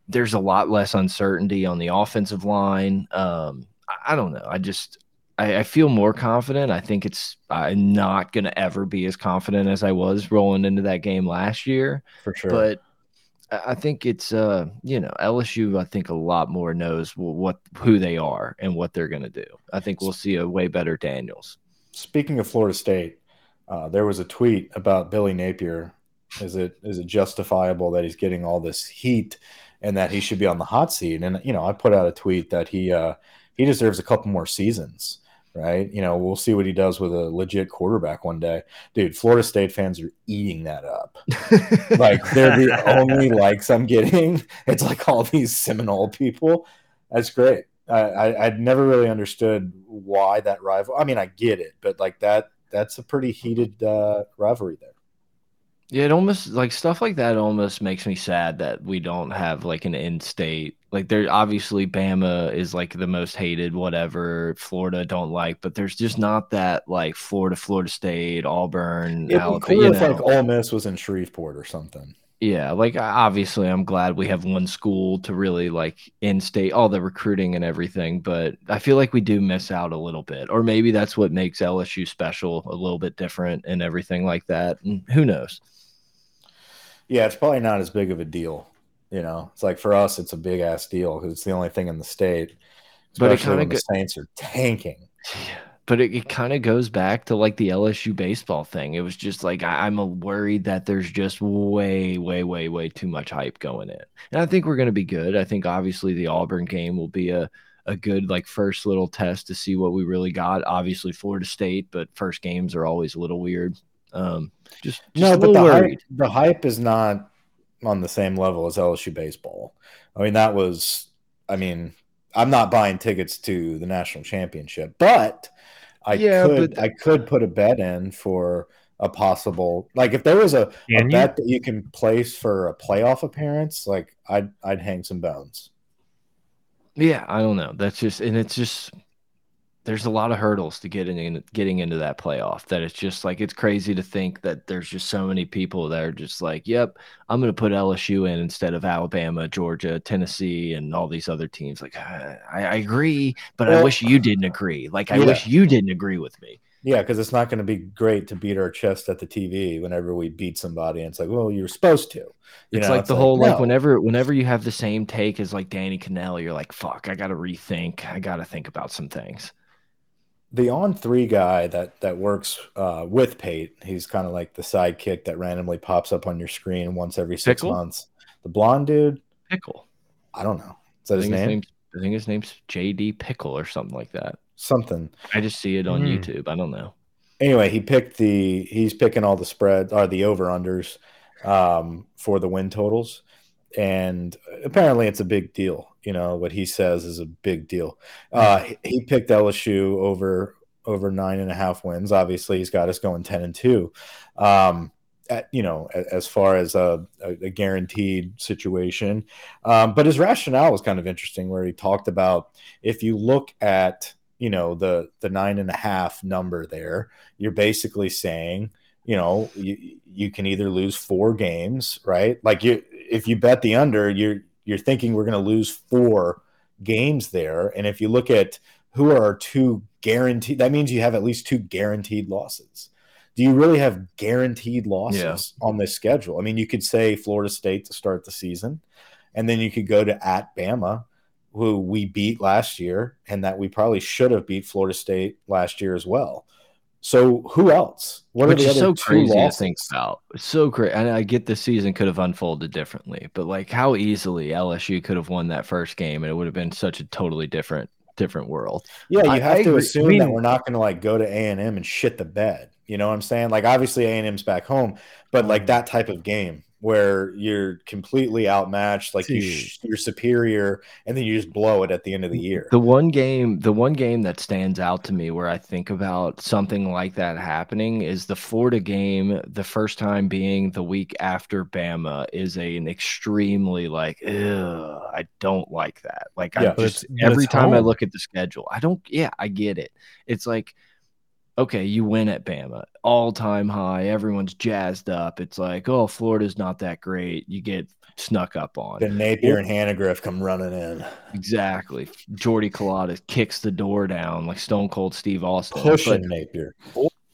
there's a lot less uncertainty on the offensive line. Um, I, I don't know. I just I, I feel more confident. I think it's I'm not gonna ever be as confident as I was rolling into that game last year. for sure. But I think it's uh you know LSU. I think a lot more knows wh- what who they are and what they're gonna do. I think we'll see a way better Daniels. Speaking of Florida State, uh, there was a tweet about Billy Napier. Is it is it justifiable that he's getting all this heat and that he should be on the hot seat? And you know, I put out a tweet that he uh, he deserves a couple more seasons, right? You know, we'll see what he does with a legit quarterback one day. Dude, Florida State fans are eating that up. [laughs] Like they're the only likes I'm getting. [laughs] It's like all these Seminole people. That's great. I, I I'd never really understood why that rival. I mean, I get it, but like that that's a pretty heated uh, rivalry there. Yeah, it almost like stuff like that almost makes me sad that we don't have like an in-state. Like there obviously Bama is like the most hated whatever, Florida don't like, but there's just not that like Florida, Florida State, Auburn, It'd Alabama. cool you if like. Ole Miss was in Shreveport or something. Yeah, like obviously I'm glad we have one school to really like in-state all the recruiting and everything, but I feel like we do miss out a little bit. Or maybe that's what makes LSU special, a little bit different and everything like that. And who knows? Yeah, it's probably not as big of a deal. You know, it's like for us, it's a big ass deal because it's the only thing in the state. But it kinda the Saints are tanking. But it, it kind of goes back to like the LSU baseball thing. It was just like I, I'm a worried that there's just way, way, way, way too much hype going in. And I think we're going to be good. I think obviously the Auburn game will be a a good like first little test to see what we really got. Obviously Florida State, but first games are always a little weird. Um, just, just No, but the hype, the hype is not on the same level as LSU baseball. I mean, that was. I mean, I'm not buying tickets to the national championship, but I Yeah, could. but- I could put a bet in for a possible. Like, if there was a, a bet that you can place for a playoff appearance, like I'd I'd hang some bones. Yeah, I don't know. That's just and it's just there's a lot of hurdles to getting in getting into that playoff that it's just like it's crazy to think that there's just so many people that are just like yep i'm going to put lsu in instead of alabama georgia tennessee and all these other teams. Like i, I agree but well, i wish you didn't agree. Like i yeah. wish you didn't agree with me. Yeah because it's not going to be great to beat our chest at the tv whenever we beat somebody and it's like well you're supposed to. You it's know, like it's the like, whole no. like whenever whenever you have the same take as like danny kanell you're like fuck i gotta rethink. I gotta think about some things the on three guy that that works uh, with Pate, he's kind of like the sidekick that randomly pops up on your screen once every six PicKell? months. The blonde dude, PicKell. I don't know. Is that his name? His I think his name's JD PicKell or something like that. Something. I just see it on mm. YouTube. I don't know. Anyway, he picked the he's picking all the spreads or the over unders um, for the win totals, and apparently it's a big deal you know what he says is a big deal. Uh, he picked LSU over over nine and a half wins. Obviously, he's got us going ten and two. Um, at, you know, as far as a, a guaranteed situation, um, but his rationale was kind of interesting, where he talked about if you look at you know the the nine and a half number there, you're basically saying you know you, you can either lose four games right like you if you bet the under you're you're thinking we're going to lose four games there. And if you look at who are our two guaranteed, that means you have at least two guaranteed losses. Do you really have guaranteed losses yeah. on this schedule? I mean, you could say Florida State to start the season, and then you could go to at Bama, who we beat last year, and that we probably should have beat Florida State last year as well. So who else? What Which are the is so crazy losses? to think about. It's so great. And I get the season could have unfolded differently, but like how easily LSU could have won that first game and it would have been such a totally different different world. Yeah, you have I, to assume I mean, that we're not going to like go to A and M and shit the bed. You know what I'm saying? Like obviously A and M's back home, but like mm. that type of game where you're completely outmatched, like you are superior, and then you just blow it at the end of the year. The one game, the one game that stands out to me where I think about something like that happening is the Florida game. The first time being the week after Bama is a, an extremely like, I don't like that. Like yeah, I just every time home. I look at the schedule, I don't. Yeah, I get it. It's like okay, you win at Bama, all time high. Everyone's jazzed up. It's like, oh, Florida's not that great. You get snuck up on. Then Napier and Hannagriff come running in. Exactly. Jordy Culotta kicks the door down like Stone Cold Steve Austin. Pushing but, Napier.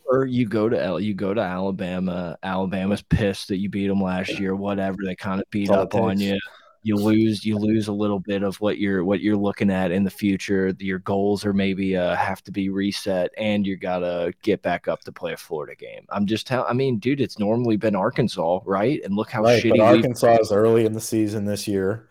Or you go to L, you go to Alabama. Alabama's pissed that you beat them last year. Whatever they kind of beat up on you you lose you lose a little bit of what you're what you're looking at in the future. Your goals are maybe uh, have to be reset, and you gotta get back up to play a Florida game. I'm just telling. I mean, dude, it's normally been Arkansas, right? And look how right, shitty. Arkansas is early in the season this year,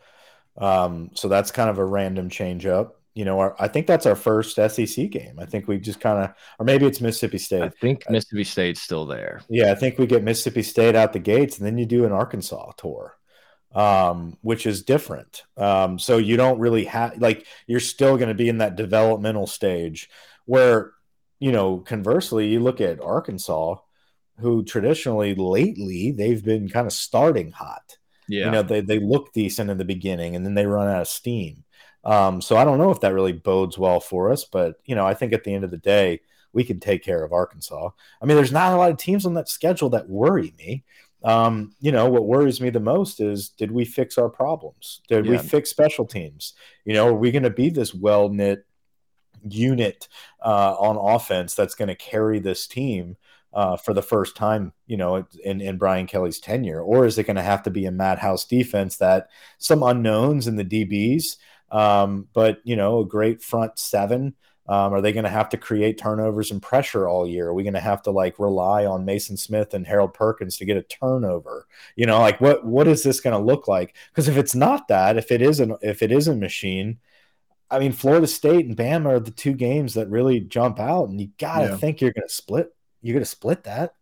um, so that's kind of a random change up. You know, our, I think that's our first SEC game. I think we just kind of, or maybe it's Mississippi State. I think Mississippi State's still there. Yeah, I think we get Mississippi State out the gates, and then you do an Arkansas tour um, which is different. Um, so you don't really have like you're still going to be in that developmental stage where you know conversely you look at Arkansas, who traditionally lately they've been kind of starting hot. Yeah, you know they they look decent in the beginning and then they run out of steam. Um, so I don't know if that really bodes well for us, but you know I think at the end of the day we can take care of Arkansas. I mean, there's not a lot of teams on that schedule that worry me um, you know, what worries me the most is did we fix our problems? Did yeah. we fix special teams? You know, are we going to be this well knit unit uh, on offense that's going to carry this team uh, for the first time, you know, in, in Brian Kelly's tenure? Or is it going to have to be a madhouse defense that some unknowns in the DBs, um, but, you know, a great front seven? Um, are they going to have to create turnovers and pressure all year? Are we going to have to like rely on Maason Smith and Harold Perkins to get a turnover? You know, like what what is this going to look like? Because if it's not that, if it isn't, if it is a machine, I mean, Florida State and Bama are the two games that really jump out, and you got to yeah. think you're going to split. You're going to split that.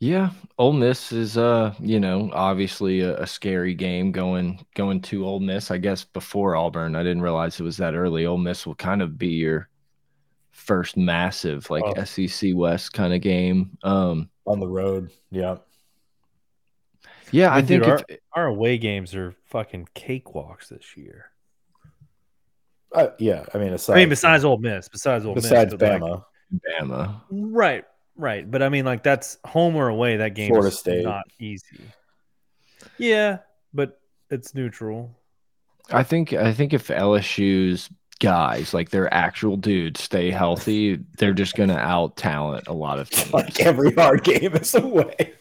Yeah, Ole Miss is uh, you know, obviously a, a, scary game going going to Ole Miss. I guess before Auburn, I didn't realize it was that early. Ole Miss will kind of be your first massive like oh. SEC West kind of game. Um on the road. Yeah. Yeah, I, think our, our away games are fucking cakewalks this year. Uh, yeah, I mean, aside I mean, besides Ole Miss, besides Ole besides Miss, but, like, Bama, Bama. right, right. But I mean, like that's home or away. That game Florida is State. not easy. Yeah, but it's neutral. I think I think if LSU's guys, like their actual dudes, stay healthy, they're just gonna out talent a lot of teams. like every hard game is away.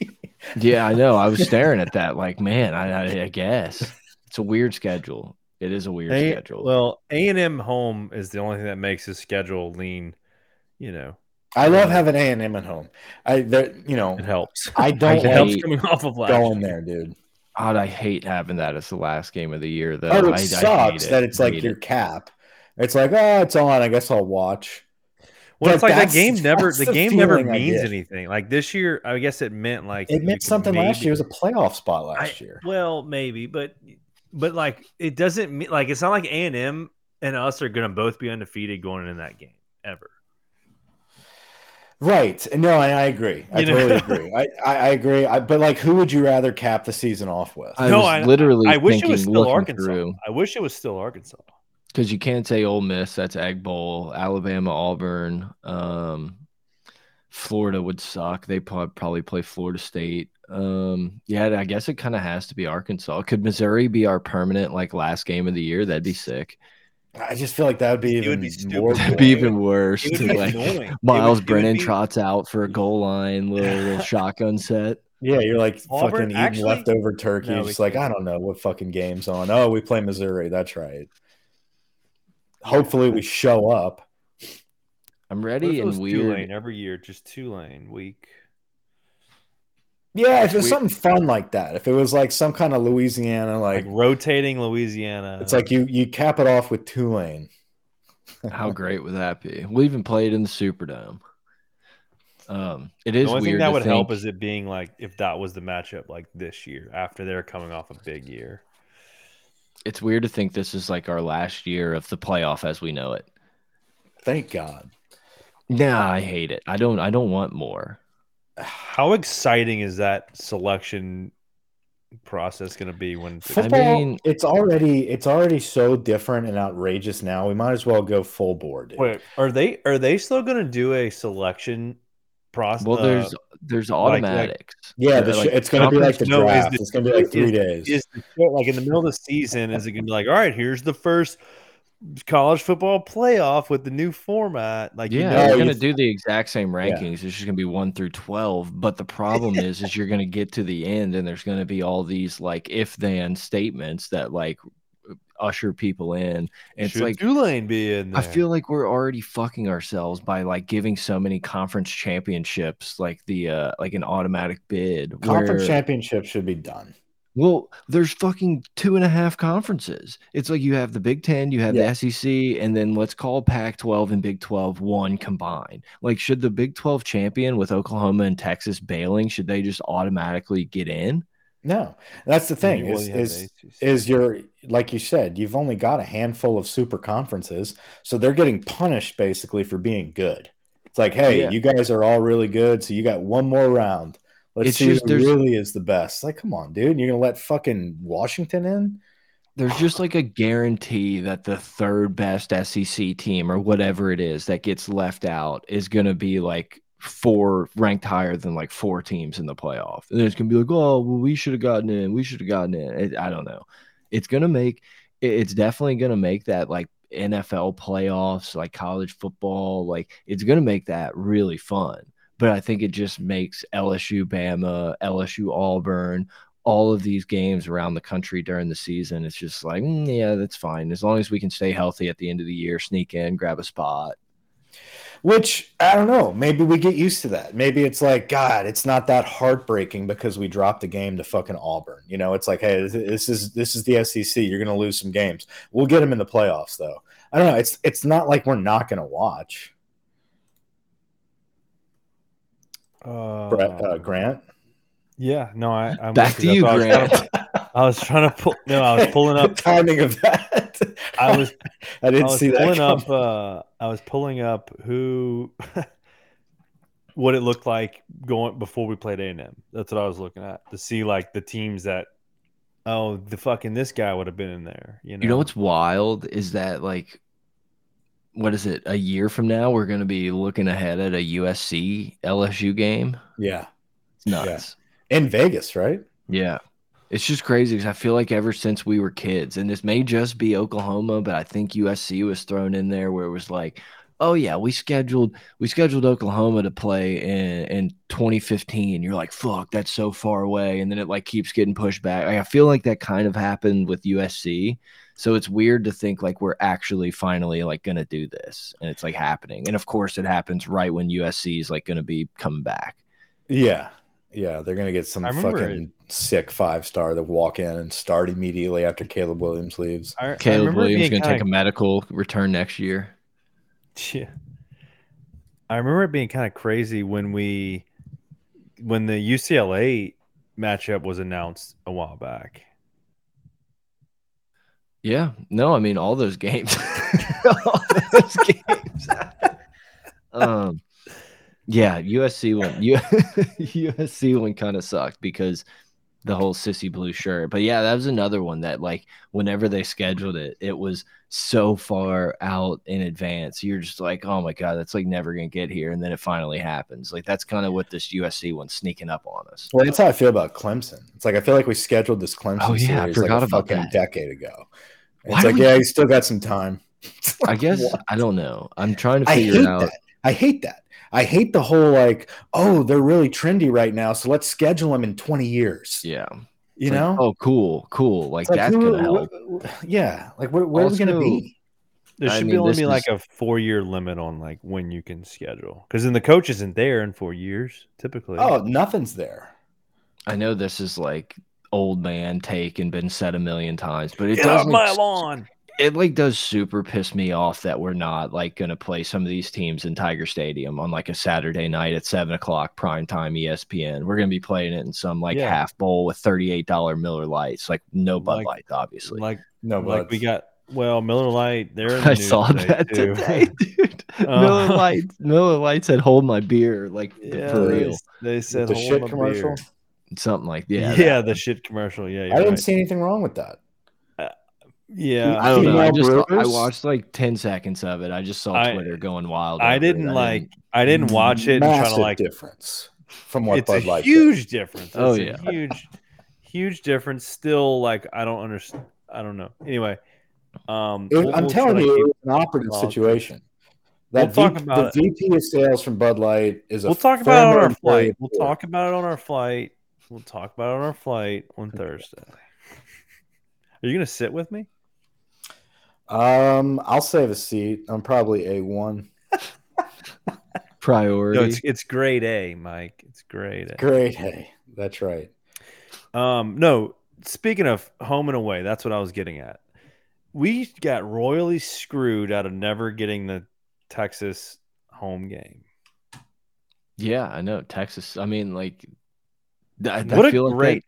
yeah, I know. I was [laughs] staring at that, like, man, I, I, I guess it's a weird schedule. It is a weird A- schedule. Well, A and M home is the only thing that makes his schedule lean. You know, I love having A and M at home. I, there, you know, it helps. I [laughs] don't It helps coming off of last. going year. there, dude. God, I hate having that as the last game of the year, though. Oh, it I, I sucks hate that it. it's like your it. cap. It's like, oh, it's on. I guess I'll watch. Well, But it's like that game never. The the game never means anything. Like this year, I guess it meant like It meant could something last year. It was a playoff spot I- last year. Well, maybe, but but like it doesn't mean like it's not like A and M and us are going to both be undefeated going in that game ever. Right. No, I, I agree. I You know? totally [laughs] agree. I, I, I agree. I, but like, who would you rather cap the season off with? I no, was I literally I wish it was still Arkansas. through, I wish it was still Arkansas. because you can't say Ole Miss. That's Egg Bowl. Alabama, Auburn, um, Florida would suck. They probably play Florida State. Um, yeah, I guess it kind of has to be Arkansas. Could Missouri be our permanent like last game of the year? That'd be sick. I just feel like that would be It even would be stupid. more. That'd be even worse. It would to, be like annoying. Miles would Brennan be- trots out for a [laughs] goal line, little, little shotgun set. Yeah, you're like Auburn, fucking eating actually- leftover turkey. No, just like, can't. I don't know what fucking game's on. Oh, we play Missouri. That's right. Hopefully, we show up. I'm ready it was and Tulane weird. every year, just two lane week. Yeah, if it was We- something fun like that, if it was like some kind of Louisiana, Like like, rotating Louisiana. it's like you you cap it off with Tulane. How [laughs] great would that be? We even played in the Superdome. Um, it the only weird thing that to would help is it being like if that was the matchup like this year after they're coming off a big year. it's weird to think this is like our last year of the playoff as we know it. Thank God. Nah, I hate it. I don't. I don't want more. How exciting is that selection process going to be when Football, mean- it's already it's already so different and outrageous now. We might as well go full board. dude. Wait, are they are they still going to do a selection process? Well, uh, there's there's like- automatics. Yeah, the Like, it's going to be like the no, draft. the- it's going to be like three is- days. is the, like in the middle of the season is it going to be like all right here's the first college football playoff with the new format like Yeah, you know, they're gonna do the exact same Yeah. rankings. It's just gonna be one through twelve. But the problem is, is you're gonna get to the end, and there's gonna be all these like if then statements that like usher people in. And it's like Tulane be in there? I feel like we're already fucking ourselves by like giving so many conference championships like the uh like an automatic bid. Conference where- championship should be done. Well, there's fucking two and a half conferences. It's like you have the Big Ten, you have Yeah. the SEC, and then let's call Pac 12 and Big 12 one combined. Like, should the Big 12 champion with Oklahoma and Texas bailing, should they just automatically get in? No, that's the thing. Well, Is you have is is your like you said, you've only got a handful of super conferences, so they're getting punished basically for being good. It's like, hey, Yeah. you guys are all really good, so you got one more round. Let's It's see just who really is the best. Like, come on, dude, you're gonna let fucking Washington in? There's just like a guarantee that the third best SEC team or whatever it is that gets left out is going to be like four ranked higher than like four teams in the playoff. And it's going to be like, oh, well, we should have gotten in. We should have gotten in. It, I don't know. It's going to make, it's definitely going to make that like NFL playoffs, like college football, like it's going to make that really fun. But I think it just makes LSU, Bama, LSU, Auburn, all of these games around the country during the season. It's just like, mm, yeah, that's fine. As long as we can stay healthy at the end of the year, sneak in, grab a spot. Which I don't know. Maybe we get used to that. Maybe it's like, God, it's not that heartbreaking because we dropped the game to fucking Auburn. You know, it's like, hey, this- is this is the SEC. You're gonna lose some games. We'll get them in the playoffs, though. I don't know. It's it's not like we're not gonna watch. Uh, Brett, uh, Grant. Yeah, no, I, I'm Back to you, I was trying Grant. to- I was trying to pull. No, I was pulling the up. [laughs] timing of that. I was I [laughs] I didn't was see that. pulling up. Uh, I was pulling up who, [laughs] what it looked like going before we played A and M. That's what I was looking at to see like the teams that. Oh, the fucking this guy would have been in there. You know. You know what's wild is that like what is it? A year from now, we're going to be looking ahead at a USC LSU game. Yeah. It's nuts. In Vegas, right? Yeah. It's just crazy because I feel like ever since we were kids, and this may just be Oklahoma, but I think USC was thrown in there where it was like, oh yeah, we scheduled we scheduled Oklahoma to play in in 2015. You're like, fuck, that's so far away, and then it like keeps getting pushed back. Like, I feel like that kind of happened with USC. So it's weird to think like we're actually finally like gonna do this, and it's like happening. And of course, it happens right when USC is like gonna be coming back. Yeah. Yeah. They're going to get some I remember fucking sick five star that walk in and start immediately after Caleb mm-hmm. Williams leaves. I, I Caleb remember Williams being gonna take a medical return next year. Yeah. I remember it being kind of crazy when we when the UCLA matchup was announced a while back. Yeah, no, I mean all those games, [laughs] [laughs] all those games. [laughs] um, yeah, USC one, U, USC one kind of sucked because the whole sissy blue shirt. But yeah, that was another one that like whenever they scheduled it, it was so far out in advance. You're just like, oh my god, that's like never gonna get here, and then it finally happens. Like that's kind of what this USC one's sneaking up on us. Well, that's how I feel about Clemson. It's like I feel like we scheduled this Clemson Oh, yeah, I series like a about fucking that. decade ago. Why It's like, we- yeah, you still got some time. It's [laughs] I guess what? I don't know. I'm trying to I figure hate it out. that. I hate that. I hate the whole like, oh, they're really trendy right now, so let's schedule them in 20 years. Yeah. you It's like, know? oh, cool, cool. Like, like, that's who- gonna help. wh- wh- yeah, like where, where are we gonna be? There I should be only be like is- a four year limit on like when you can schedule because then the coach isn't there in four years typically. Oh, nothing's there. I know this is like old man take and been said a million times, but it Get does off my like, lawn. it like does super piss me off that we're not like gonna play some of these teams in Tiger Stadium on like a Saturday night at seven o'clock prime time E ESPN. We're gonna be playing it in some like Yeah. half bowl with thirty eight dollar Miller Lights, like no Bud Like- Light, obviously. Like No, like we got well Miller Light. They're in I news saw today, that too. today, [laughs] dude. Uh, Miller Lights, Miller Lights said, hold my beer, like Yeah, for they- real, They said the "Hold shit my commercial. beer." Something like Yeah, yeah. that- the shit commercial. Yeah, I didn't right. see anything wrong with that. Yeah, I don't know. I Female just I watched like ten seconds of it. I just saw I- Twitter going wild. I over it. didn't like. I didn't watch it and try Massive to like. difference from what It's a Bud Light. did. huge difference. It's Oh, a yeah. huge, huge difference. Still, like I don't understand. I don't know. Anyway, um, It we'll- I'm we'll telling you, it was an operative Well, situation. we'll That talk V- about the VP of sales from Bud Light is a. We'll talk about it on our flight. employee We'll talk about it on our flight. We'll talk about it on our flight on Thursday. Are you gonna sit with me? Um, I'll save a seat. I'm probably a one. priority. No, it's it's grade A, Mike. It's grade A. Great. A. that's right. Um, no. Speaking of home and away, that's what I was getting at. We got royally screwed out of never getting the Texas home game. yeah, I know Texas. I mean, like, I, I what a feel like great,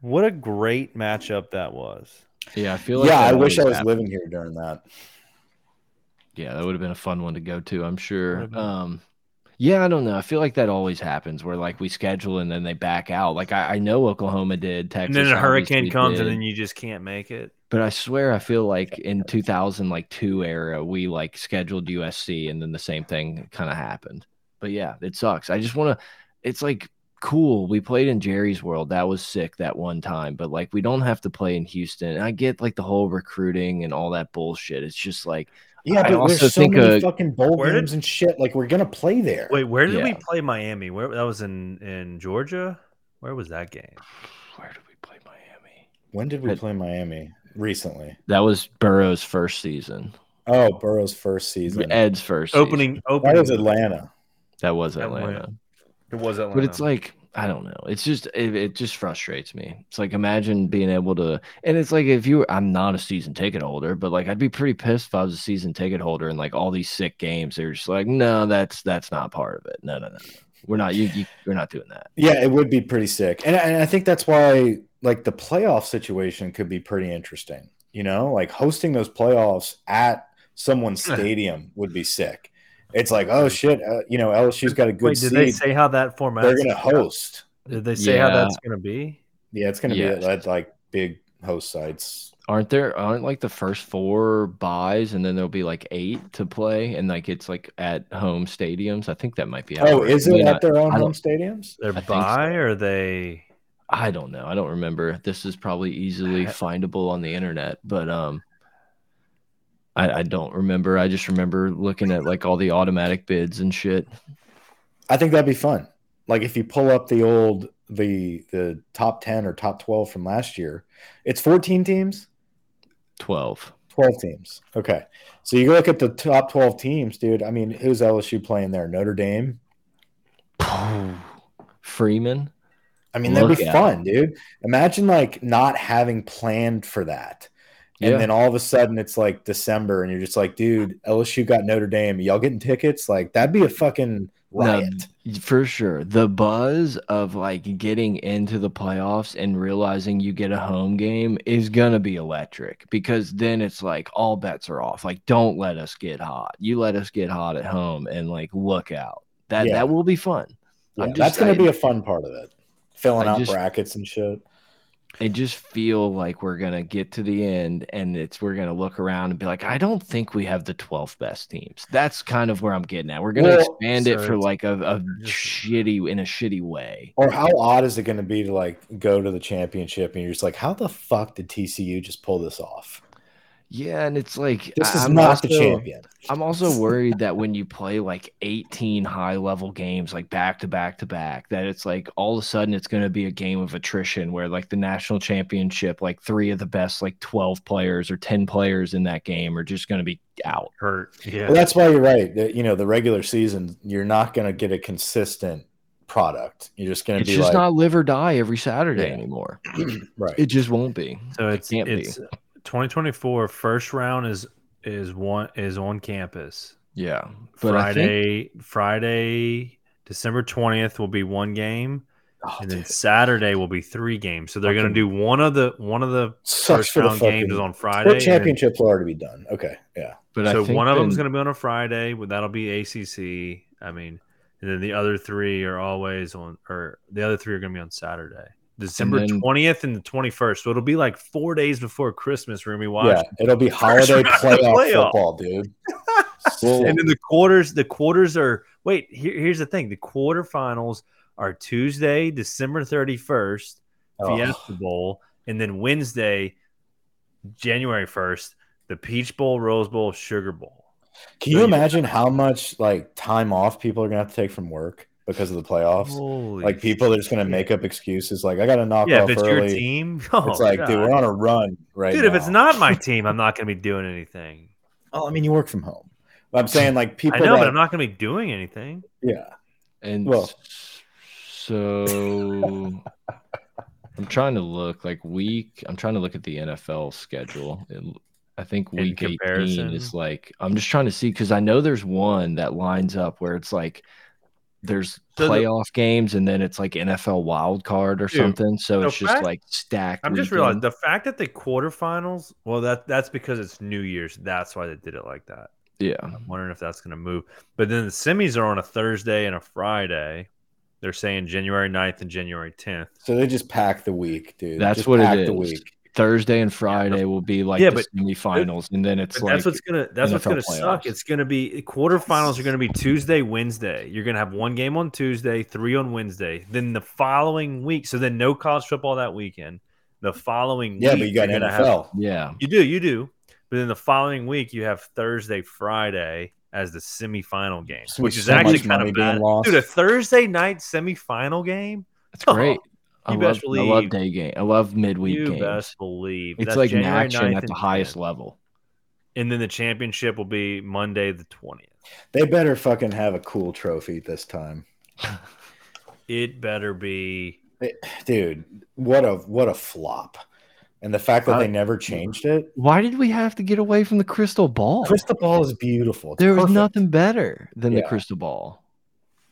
what a great matchup that was. yeah, I feel like. yeah, I wish I was happens. living here during that. Yeah, that would have been a fun one to go to. I'm sure. Um, yeah, I don't know. I feel like that always happens where like we schedule and then they back out. Like I, I know Oklahoma did. Texas, and then a hurricane comes, did. and then you just can't make it. But I swear, I feel like in 2000, like two era, we like scheduled USC, and then the same thing kind of happened. But yeah, it sucks. I just want to. It's like cool. We played in Jerry's World. That was sick that one time. But like, we don't have to play in Houston. And I get like the whole recruiting and all that bullshit. It's just like Yeah, I but also there's so think, many uh, fucking bowl Where did- games and shit. Like we're gonna play there. Wait, where did we play Miami? Where that was in in Georgia? Where was that game? where did we play Miami? when did we But- play Miami? Recently. That was Burrow's first season. Oh, Burrow's first season. Ed's first season. Opening, opening. That was Atlanta. That was Atlanta. Atlanta. It was Atlanta. But it's like I don't know. It's just it, it just frustrates me. It's like imagine being able to, and it's like if you, I'm not a season ticket holder, but like I'd be pretty pissed if I was a season ticket holder and like all these sick games. They're just like, no, that's that's not part of it. No, no, no, no. we're not. You, you we're not doing that. Yeah, it would be pretty sick. And, and I think that's why like the playoff situation could be pretty interesting. You know, like hosting those playoffs at someone's [laughs] stadium would be sick. It's like, oh shit, uh, you know, LSU's got a good Wait, did seed. they say how that format? They're gonna host. Did they say how that's gonna be? Yeah, it's gonna Yes. be at, at like big host sites. Aren't there aren't like the first four buys and then there'll be like eight to play and like it's like at home stadiums? I think that might be. how Oh, works. is I it mean, at their own home stadiums? They're buy so. or they I don't know. I don't remember. This is probably easily findable on the internet, but um, I, I don't remember. I just remember looking at like all the automatic bids and shit. I think that'd be fun. Like if you pull up the old the the top ten or top twelve from last year, it's fourteen teams. Twelve. 12 teams. Okay. So you look at the top 12 teams, dude. I mean, who's LSU playing there? Notre Dame. [sighs] Freeman. I mean, that'd Look be fun, dude. Imagine like not having planned for that. And Yeah. then all of a sudden it's like December and you're just like, dude, LSU got Notre Dame. Y'all getting tickets? Like that'd be a fucking riot. For sure. The buzz of like getting into the playoffs and realizing you get a home game is going to be electric because then it's like all bets are off. Like, don't let us get hot. You let us get hot at home and like look out. That Yeah. that will be fun. Yeah, that's gonna saying. be a fun part of it. Filling I out just- brackets and shit. I just feel like we're gonna get to the end and it's we're gonna look around and be like, I don't think we have the 12 best teams. That's kind of where I'm getting at. We're gonna Well, expand it for like a, a just- shitty in a shitty way. Or how odd is it going to be to like go to the championship and you're just like, how the fuck did TCU just pull this off? Yeah, and it's like This I- is I'm not the also- champion. I'm also worried that when you play like 18 high level games, like back to back to back, that it's like all of a sudden it's going to be a game of attrition where like the national championship, like three of the best like 12 players or 10 players in that game are just going to be out. hurt. Yeah. Well, that's why you're right. That, you know, the regular season, you're not going to get a consistent product. You're just going to It's be just like, not live or die every Saturday Yeah. anymore. [clears throat] right. It just won't be. So it's can't be. It's 2024 first round is is one is on campus. Yeah. But I think Friday Friday December 20th will be one game Oh, and then dude, Saturday will be three games. So they're going to do one of the one of the sucks first for the round games is on Friday. Sport and then- championships will already be done. Okay. Yeah. but I so think one of them is going to be on a Friday. but That'll be ACC. I mean, and then the other three are always on, or the other three are going to be on Saturday, December twentieth and the twenty first. So it'll be like four days before Christmas. Going to be Yeah. It'll be holiday [laughs] playoff, playoff. football, dude. And then the quarters, the quarters are wait. Here, here's the thing: the quarterfinals are Tuesday, December thirty first, Oh. Fiesta Bowl, and then Wednesday, January first, the Peach Bowl, Rose Bowl, Sugar Bowl. Can you you- imagine how much like time off people are going to have to take from work because of the playoffs? Holy like people are just going to make up excuses like I got to knock off early. Yeah, off if it's early. your team, oh, it's like, dude, God. we're on a run right dude. If it's not my [laughs] team, I'm not going to be doing anything. Well, I mean, you work from home. But I'm saying like people I know, that, but I'm not going to be doing anything. yeah. And Well- so [laughs] I'm trying to look like week. I'm trying to look at the NFL schedule. It- I think week 18 comparison? is like I'm just trying to see because I know there's one that lines up where it's like there's So the- playoff games and then it's like NFL wild card or Dude, something. So the it's just like stacked. I'm just realizing the fact that the quarterfinals. Well, that that's because it's New Year's. That's why they did it like that. Yeah. I'm wondering if that's going to move. But then the semis are on a Thursday and a Friday. They're saying January 9th and January 10th. So they just pack the week, dude. That's Just what it pack The week. Thursday and Friday will be like Yeah, the but- semifinals, and then it's But like that's what's gonna that's what's gonna suck. It's gonna be quarterfinals are gonna be Tuesday, Wednesday. You're gonna have one game on Tuesday, three on Wednesday. Then the following week, so then no college football that weekend. The following Yeah, week, but you got you're gonna have- NFL. yeah. you do, you do. But then the following week, you have Thursday, Friday as the semifinal game, So which is so actually kind of being bad. lost. Dude, a Thursday night semifinal game. It's great. I You love, best I love day game. I love midweek You games. best believe It's That's like January action at the and highest 10th. level. And then the championship will be Monday the twentieth. They better fucking have a cool trophy this time. [laughs] It better be. Dude, what a what a flop. And the fact that I- they never changed it. Why did we have to get away from the crystal ball? Crystal ball is beautiful. It's there was nothing better than the crystal ball.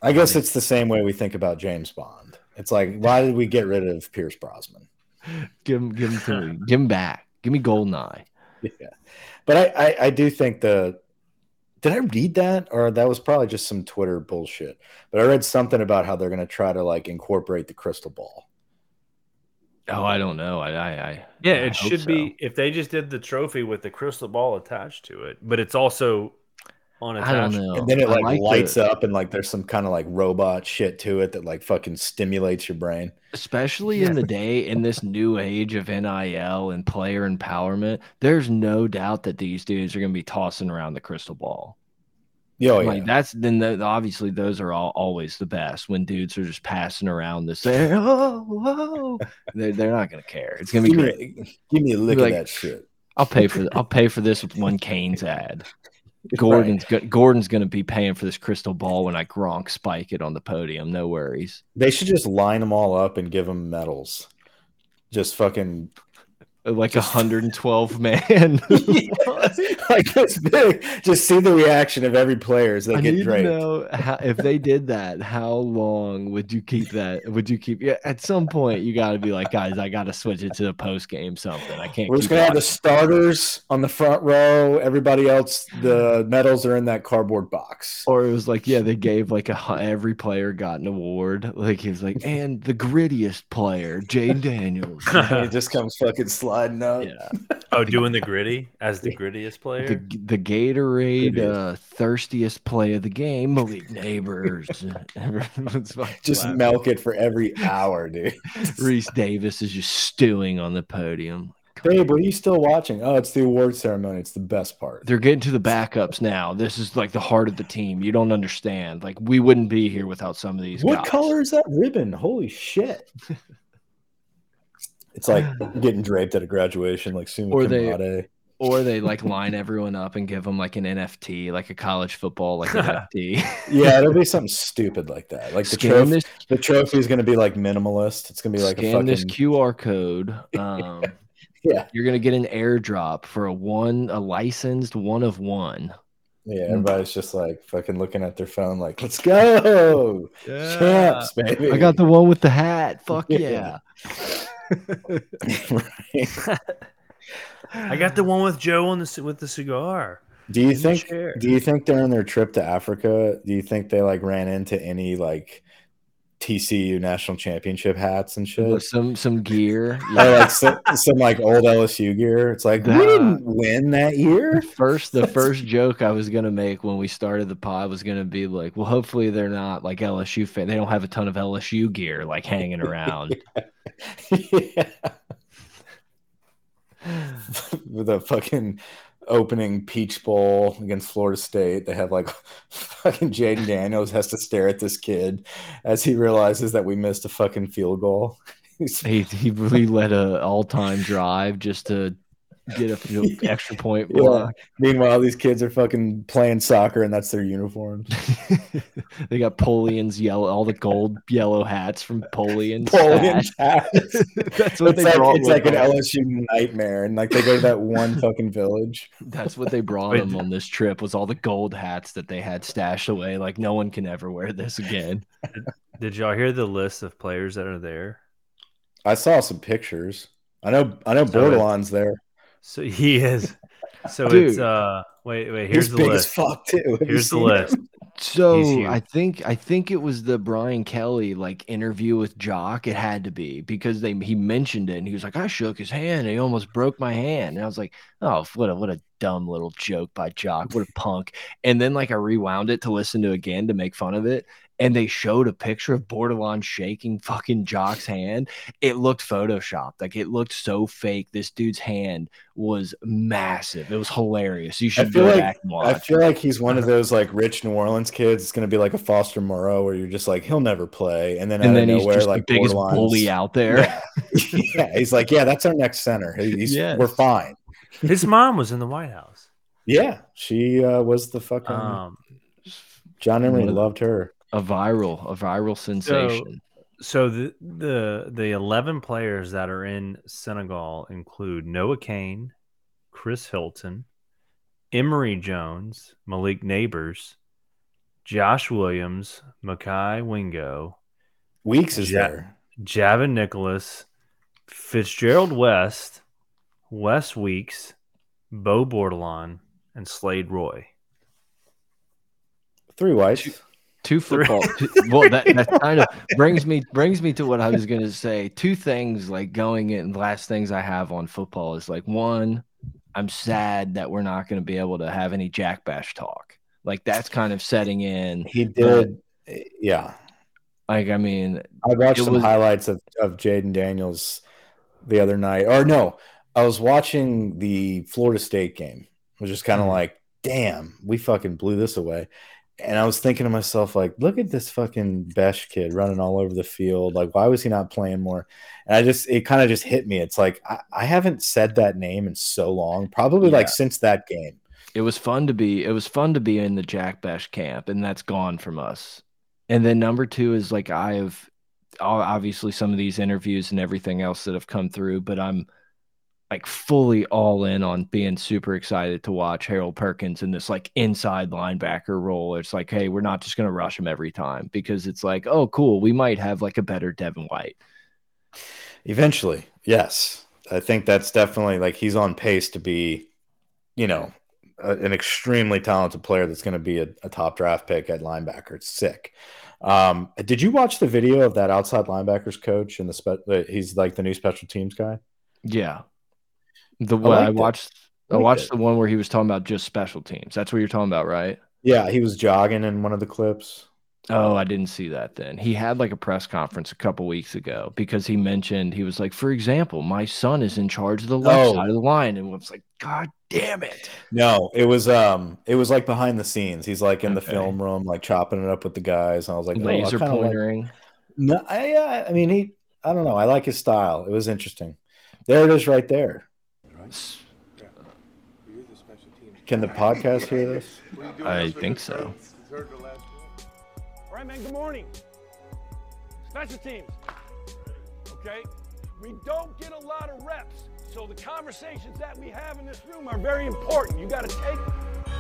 I guess it's the same way we think about James Bond. It's like, why did we get rid of Pierce Brosnan? Give him, give him to me. [laughs] Give him back. Give me Goldeneye. Yeah. But I, I, I do think the did I read that or that was probably just some Twitter bullshit. But I read something about how they're gonna try to like incorporate the crystal ball. Oh, I don't know. I, I, I Yeah, I it hope should so. be if they just did the trophy with the crystal ball attached to it, but it's also I don't know. and then it like, the- lights up and like there's some kind of like robot shit to it that like fucking stimulates your brain. especially in the day in this new age of NIL and player empowerment. There's no doubt that these dudes are going to be tossing around the crystal ball. Yo, yeah. Oh, like that's then the, obviously those are all always the best when dudes are just passing around this. They're, oh, whoa. They're, they're not going to care. It's going to be give, great. me, give me a lick Like- of that shit. I'll pay for I'll pay for this with one Canes ad. Right. Gordon's go, Gordon's going to be paying for this crystal ball when I Gronk spike it on the podium. No worries. They should just line them all up and give them medals. Just fucking Like [laughs] a [laughs] [laughs] Just- 112 man. like this big. Just see the reaction of every player as they I get draped. know how, if they did that. How long would you keep that? Would you keep? Yeah, at some point you got to be like, guys, I got to switch it to the post game something. I can't. We're just gonna have the starters on the front row. Everybody else, the [sighs] medals are in that cardboard box. Or it was like, yeah, they gave like a every player got an award. Like he was like, and the grittiest player, Jane Daniels. It just comes fucking sliding up. yeah, oh, [laughs] doing the gritty as the grittiest player. the the Gatorade uh, thirstiest play of the game, Malik Nabers. [laughs] Just laughing. milk it for every hour, dude. [laughs] Rece Davis is just stewing on the podium. Babe, are you still watching? Oh, it's the award ceremony. It's the best part. They're getting to the backups now. This is like the heart of the team. You don't understand. Like we wouldn't be here without some of these. What guys. color is that ribbon? Holy shit. It's like [sighs] getting draped at a graduation, like Summa Or Cum they- Laude. Or they like line everyone up and give them like an NFT, like a college football like NFT. [laughs] Yeah, it'll be [laughs] something stupid like that. Like the scan trophy, this, the trophy is going to be like minimalist. It's going to be like a scan fucking this QR code. [laughs] Um, yeah, you're gonna get an airdrop for a one, a licensed one of one. yeah. Everybody's just like fucking looking at their phone, like, "Let's go, champs, baby!" I got the one with the hat. Fuck Yeah. yeah. Right. [laughs] I got the one with Joe on the with the cigar. Do you think? Do you think during their trip to Africa, do you think they like ran into any like TCU national championship hats and shit? some some [laughs] gear. Or like some, some like old LSU gear? It's like we didn't win that year. First, the first joke I was gonna make when we started the pod was gonna be like, well, hopefully they're not like LSU fan. They don't have a ton of LSU gear like hanging [laughs] around. [laughs] yeah. With a fucking opening Peach Bowl against Florida State, they have like [laughs] fucking Jayden Daniels has to stare at this kid as he realizes that we missed a fucking field goal. [laughs] He he really led a all time drive just to get a few [laughs] extra point Yeah. Meanwhile, these kids are fucking playing soccer and that's their uniforms. [laughs] they got Polian's yellow, all the gold yellow hats from Polian's. Polian [laughs] stash. hats. That's what It's they like brought. it's with like an them. LSU nightmare, and like they go to that one fucking village. That's what they brought them on this trip was all the gold hats that they had stashed away. Like no one can ever wear this again. Did y'all hear the list of players that are there? I saw some pictures. I know. I know. So it- Bordelon's there. So [laughs] he is. So Dude. it's uh wait wait here's the big list. as fuck too. Have Here's the list. him? So I think I think it was the Brian Kelly like interview with Jock. It had to be because they he mentioned it and he was like, I shook his hand and he almost broke my hand. And I was like, oh, what a what a dumb little joke by Jock. What a punk. And then like I rewound it to listen to again to make fun of it. And they showed a picture of Bordelon shaking fucking Jock's hand. It looked photoshopped. Like it looked so fake. This dude's hand was massive. It was hilarious. You should feel go like- back and I feel like he's one of [laughs] those like rich New Orleans kids. It's gonna be like a Foster Moreau, where you're just like he'll never play, and then and out then of he's nowhere, just like the biggest Bordelon's- bully out there. Yeah. [laughs] [laughs] yeah, he's like, yeah, that's our next center. He's, Yes. We're fine. His mom was in the White House. Yeah, she uh, was the fucking Um John Emery loved her. A viral a viral sensation so the the the 11 players that are in Senegal include Noah Cain, Chris Hilton, Emery Jones, Malik Nabers, Josh Williams, Mekhi Wingo, Weeks is Ja- there. Javin Nicholas, Fitzgerald West, Wes Weeks, Bo Bordelon, and Slade Roy. Three whites. Two football. two- [laughs] well, that, that kind of brings me brings me to what I was going to say. Two things like going in. The last things I have on football is like one. I'm sad that we're not going to be able to have any Jack Bash talk. Like that's kind of setting in. He did. Yeah. Like I mean, I watched It some was- highlights of, of Jayden Daniels the other night. Or no, I was watching the Florida State game. I was just kind of Mhm. like, damn, we fucking blew this away. And I was thinking to myself, like, look at this fucking Bech kid running all over the field. Like, why was he not playing more? And I just, it kind of just hit me. It's like, I, I haven't said that name in so long, probably like since that game. it was fun to be it was fun to be in the Jack Bech camp, and that's gone from us. And then number two is like I have obviously some of these interviews and everything else that have come through, but I'm like fully all in on being super excited to watch Harold Perkins in this like inside linebacker role. It's like, hey, we're not just gonna rush him every time because it's like, oh, cool, we might have like a better Devin White. Eventually, yes. I think that's definitely like he's on pace to be, you know, a, an extremely talented player that's going to be a, a top draft pick at linebacker. It's sick. Um, did you watch the video of that outside linebackers coach and the spe- he's like the new special teams guy? Yeah. The one I, it. watched I Liked watched it. the one where he was talking about just special teams. That's what you're talking about, right? Yeah, he was jogging in one of the clips. Oh, I didn't see that then. He had like a press conference a couple weeks ago because he mentioned he was like, for example, my son is in charge of the left Oh. side of the line, and was like, God damn it! No, it was um, it was like behind the scenes. He's like in the film room, like chopping it up with the guys. And I was like, oh, Laser like- pointering. No, I, yeah, I mean, he, I don't know. I like his style. It was interesting. There it is, right there. Can the podcast hear this? I think so. All right, man, good morning. Special teams. Okay? We don't get a lot of reps, so the conversations that we have in this room are very important. You got to take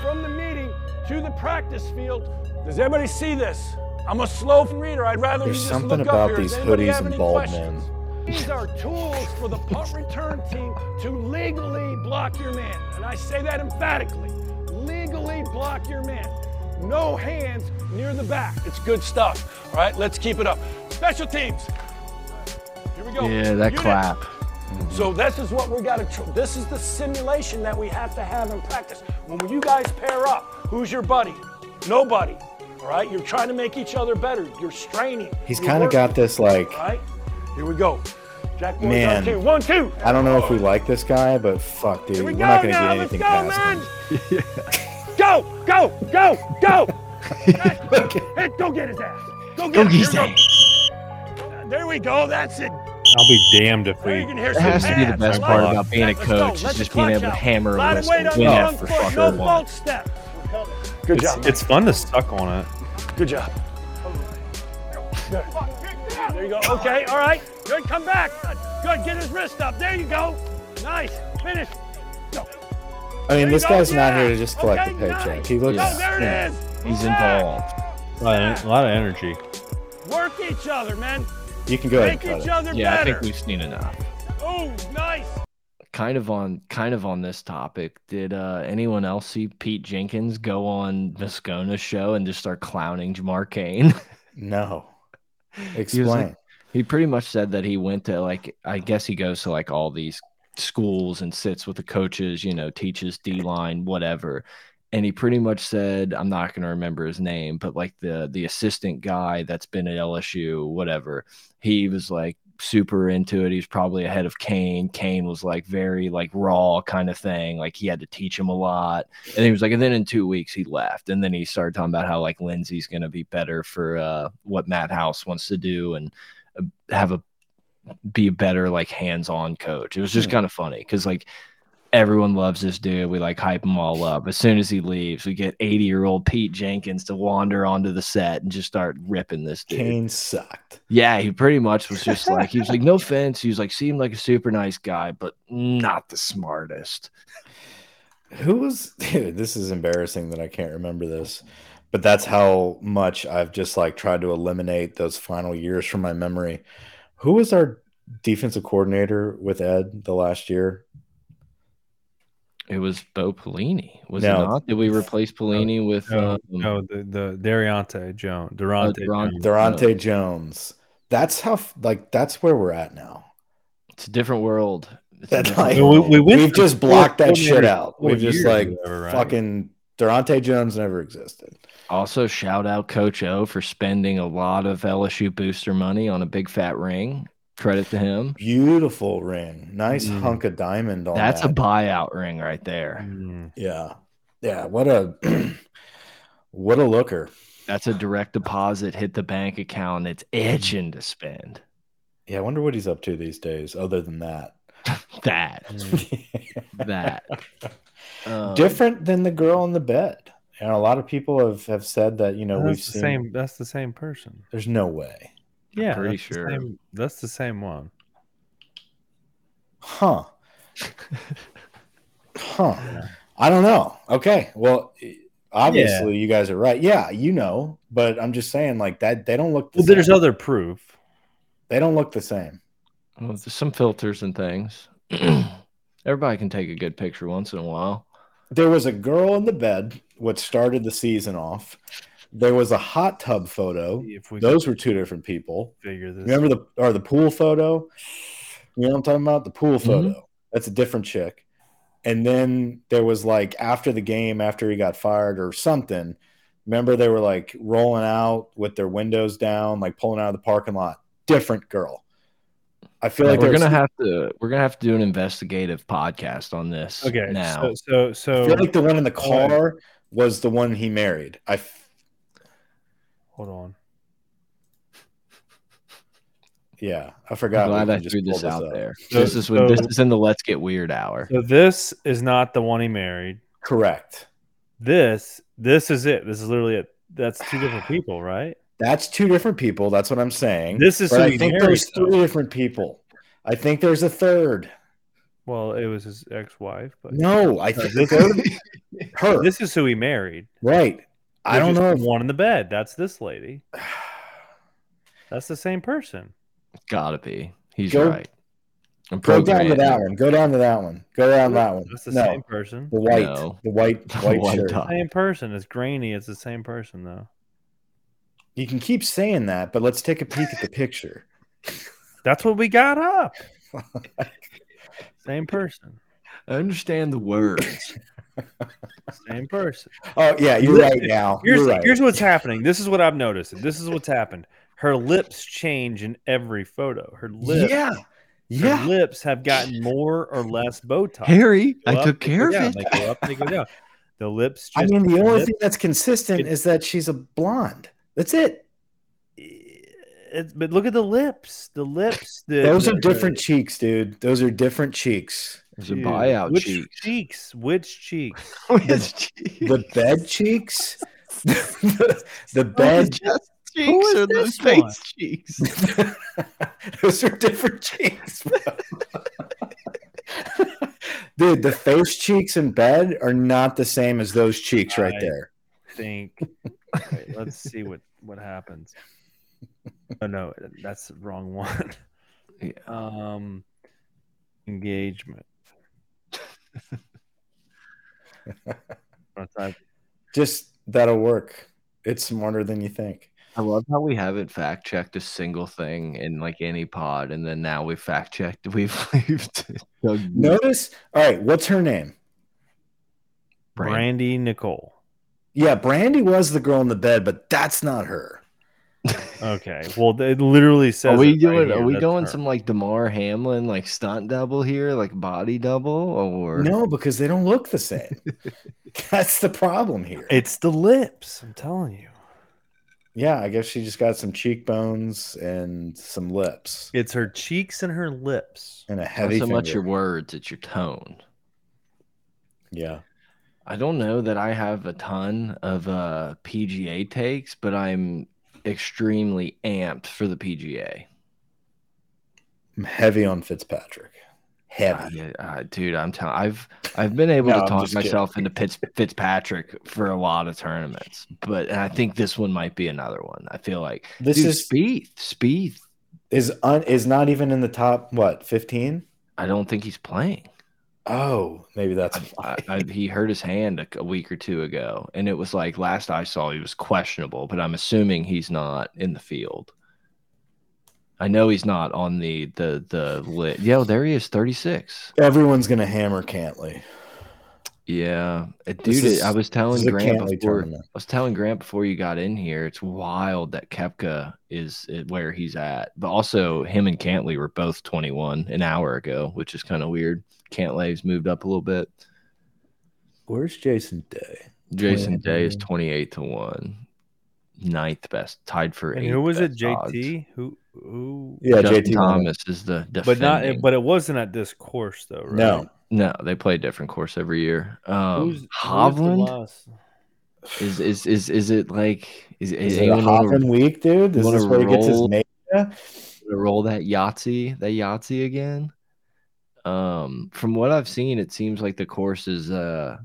from the meeting to the practice field. Does everybody see this? I'm a slow reader. I'd rather There's you just something look about up here. these Does anybody hoodies and bald questions? These are tools for the punt return team to legally block your man. And I say that emphatically. Legally block your man. No hands near the back. It's good stuff. All right, let's keep it up. Special teams. Here we go. Yeah, that Unit. clap. So this is what we got to. Tr- this is the simulation that we have to have in practice. When you guys pair up, who's your buddy? Nobody. All right. You're trying to make each other better. You're straining. He's kind of got this like, All right. Here we go. Jack boys Man. on two. One, two. I don't know if we like this guy, but fuck, dude, Here we we're not going to now. get Let's anything go, past man. him. Go, go, go, go. [laughs] hey, go get his ass. Go get Go his ass. Uh, there we go. That's it. I'll be damned if we. you can hear That some has to be the best part like about being a coach is just being able to hammer a Lot list and win the that wrong for fucker No one. step. Good It's, job. it's fun to suck on it. Good job. Good. There you go. Okay. All right. Good. Come back. Good. Get his wrist up. There you go. Nice. Finish. Go. I mean, There this you go. guy's not Yeah. here to just collect Okay, a paycheck. nice. He looks. Go. There it yeah. is. He's Yeah. involved. A lot of, a lot of energy. Work each other, man. You can go ahead and Make cut each it. other Yeah, I think we've seen enough. Oh, nice. kind of on kind of on this topic did uh anyone else see pete jenkins go on Moscona's show and just start clowning Jamar Cain [laughs] No. He Explain. like he pretty much said that he went to like i guess he goes to like all these schools and sits with the coaches you know teaches d-line whatever and he pretty much said i'm not going to remember his name but like the the assistant guy that's been at lsu whatever he was like super into it. He's probably ahead of Cain. Cain was like very like raw kind of thing. Like he had to teach him a lot. And he was like and then in two weeks he left. And then he started talking about how like lindsey's going to be better for uh what matt house wants to do and uh, have a be a better like hands-on coach. It was just Hmm. kind of funny because like everyone loves this dude. We like hype him all up. As soon as he leaves, we get 80 year old Pete Jenkins to wander onto the set and just start ripping this dude. Cain sucked. Yeah, he pretty much was just [laughs] like, he was like, no offense. He was like, seemed like a super nice guy, but not the smartest. Who was [laughs] dude, this is embarrassing that I can't remember this, but that's how much I've just like tried to eliminate those final years from my memory. Who was our defensive coordinator with Ed the last year? It was Bo Pelini, was No. it not? Did we replace Pelini with No, um, no, the the Daronte Jones, Daronte. Durant- Jones. Daronte Jones. That's how like that's where we're at now. It's a different world. It's a That's different like- We- we- world. we went We've through just four- blocked that four shit years- out. We've just like or whatever, right? fucking Daronte Jones never existed. Also, shout out Coach O for spending a lot of LSU booster money on a big fat ring. Credit to him. Beautiful ring. Nice Mm. hunk of diamond on That's a buyout ring right there. Mm. yeah. Yeah. What a [clears throat] what a looker. That's a direct deposit, hit the bank account. It's itching to spend. Yeah, I wonder what he's up to these days, other than that. [laughs] That, [laughs] that. Um, Different than the girl in the bed. And a lot of people have, have said that, you know, we've the seen same. That's the same person. there's no way. Yeah, pretty that's the sure. same- that's the same one. Huh. [laughs] Huh. I don't know. Okay. Well, obviously you guys are right. Yeah, you know, but I'm just saying like that they don't look the Well, there's other proof. they don't look the same. well, there's some filters and things. [clears throat] Everybody can take a good picture once in a while. There was a girl in the bed what started the season off. There was a hot tub photo. If we Those were two different people. figure this. Remember the or the pool photo? You know what I'm talking about? The pool Mhm. photo. That's a different chick. And then there was like after the game, after he got fired or something. Remember they were like rolling out with their windows down, like pulling out of the parking lot. Different girl. I feel like we're gonna have to we're gonna have to do an investigative podcast on this. Okay, now so so I feel like the one in the car was the one he married. I f- hold on. [laughs] yeah, I forgot. I'm forgot. glad I threw this pull out up. there. So- this is when this is in the let's get weird hour. So this is not the one he married. Correct. This this is it. This is literally it. That's two different [sighs] people, right? That's two different people. That's what I'm saying. This is who I he think married, there's though. three different people. I think there's a third. Well, it was his ex-wife, but No, I think this, this [laughs] her. this is who he married. right. I don't know. one in the bed. That's this lady. [sighs] That's the same person. Gotta be. He's Go- right. I'm go down to that one. Go down to that one. Go down that one. That's the no, same person. the white, No. the white, [laughs] white White shirt. top. Same person. It's grainy. It's the same person though. You can keep saying that, but let's take a peek at the picture. That's what we got up. [laughs] Same person. I understand the words. [laughs] Same person. [laughs] Oh yeah, you're right now. Here's You're right. here's what's happening. This is what I've noticed. This is what's happened. Her lips change in every photo. Her lips, yeah, her yeah. lips have gotten more or less Botox. Harry, Go I up, took they go care of down, it. They go up, they go down. The lips. I mean, the only lip- thing that's consistent It- is that she's a blonde. That's it. It's, but look at the lips. The lips. The, Those the- are different cheeks, dude. Those are different cheeks. There's a buyout Which cheeks. cheeks? Which cheeks? [laughs] The bed cheeks. the, [laughs] [laughs] the bed. chest cheeks or the face one? cheeks. Those are different cheeks. Dude, the face cheeks in bed are not the same as those cheeks right there. I- there. think. Wait, let's see what what happens. Oh no, that's the wrong one. Um, engagement. What's [laughs] that? Just that'll work. It's smarter than you think. I love how we haven't fact checked a single thing in like any pod, and then now we fact checked. We've, [laughs] we've. Notice, all right, what's her name? Brand- Brandy Nicole. Yeah, Brandy was the girl in the bed, but that's not her. Okay, well, it literally says. Are we it right doing? are we That's going her. some like Damar Hamlin like stunt double here, like body double, or No, because they don't look the same. [laughs] that's the problem here. It's the lips. I'm telling you, Yeah, I guess she just got some cheekbones and some lips it's her cheeks and her lips. and a not heavy so much your words, it's your tone. Yeah. I don't know that I have a ton of uh, PGA takes, but I'm extremely amped for the PGA. I'm heavy on Fitzpatrick. Uh, Heavy. yeah, uh, dude, I'm telling. I've I've been able No, to talk myself into Fitz, Fitzpatrick for a lot of tournaments, but I think this one might be another one. I feel like This dude, is- Spieth. Spieth. Is un, is not even in the top what, 15? I don't think he's playing. Oh, maybe that's I. I, he hurt his hand a, a week or two ago, and it was like last I saw he was questionable, but I'm assuming he's not in the field. I know he's not on the the the lit. Yo, there he is, 36. Everyone's gonna hammer Cantlay. Yeah, Uh, dude. is- I was telling Grant before. tournament. I was telling Grant before you got in here. It's wild that Koepka is is where he's at, but also him and Cantlay were both 21 an hour ago, which is kind of weird. Cantlay's moved up a little bit. Where's Jason Day? Jason Day is one. 28 to 1. Ninth best, tied for And who was it? best odds. JT. Who? Who? Yeah, Justin JT won. Thomas is the But not. But it wasn't at this course though, right? No, no, they play a different course every year. Um, Who's, who's Hovland last- is is is is it like is, is is it a anyone wanna- week, dude? This is wanna this where he gets his roll? mania? to roll that Yahtzee, that Yahtzee again. Um, from what I've seen, it seems like the course is uh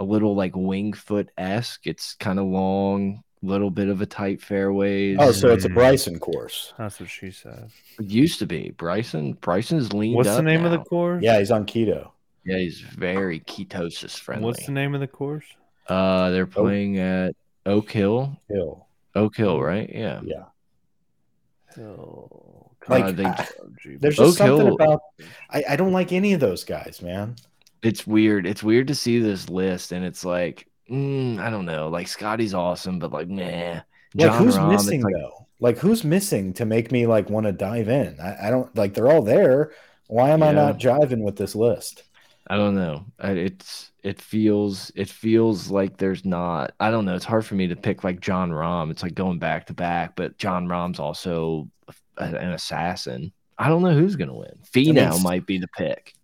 a little like Winged Foot esque. It's kind of long, little bit of a tight fairways. Oh, so it's a Mm. Bryson course. That's what she said. it used to be Bryson. Bryson's leaned. What's the up name of the course? Yeah, he's on keto. Yeah, he's very ketosis friendly. What's the name of the course? Uh, they're playing at Oak Hill. Hill. Oak Hill, right? Yeah. Yeah. Oh, Like, they- I- There's just Oak something Hill- about I, I don't like any of those guys, man. it's weird. It's weird to see this list, and it's like, mm, I don't know. Like Scotty's awesome, but like, nah. Like who's Rahm, missing like- though? Like who's missing to make me like want to dive in? I, I don't like they're all there. Why am I not jiving with this list? I don't know. It's it feels it feels like there's not. I don't know. It's hard for me to pick like Jon Rahm. It's like going back to back, but Jon Rahm's also a- an assassin. I don't know who's gonna win. Finau s- might be the pick.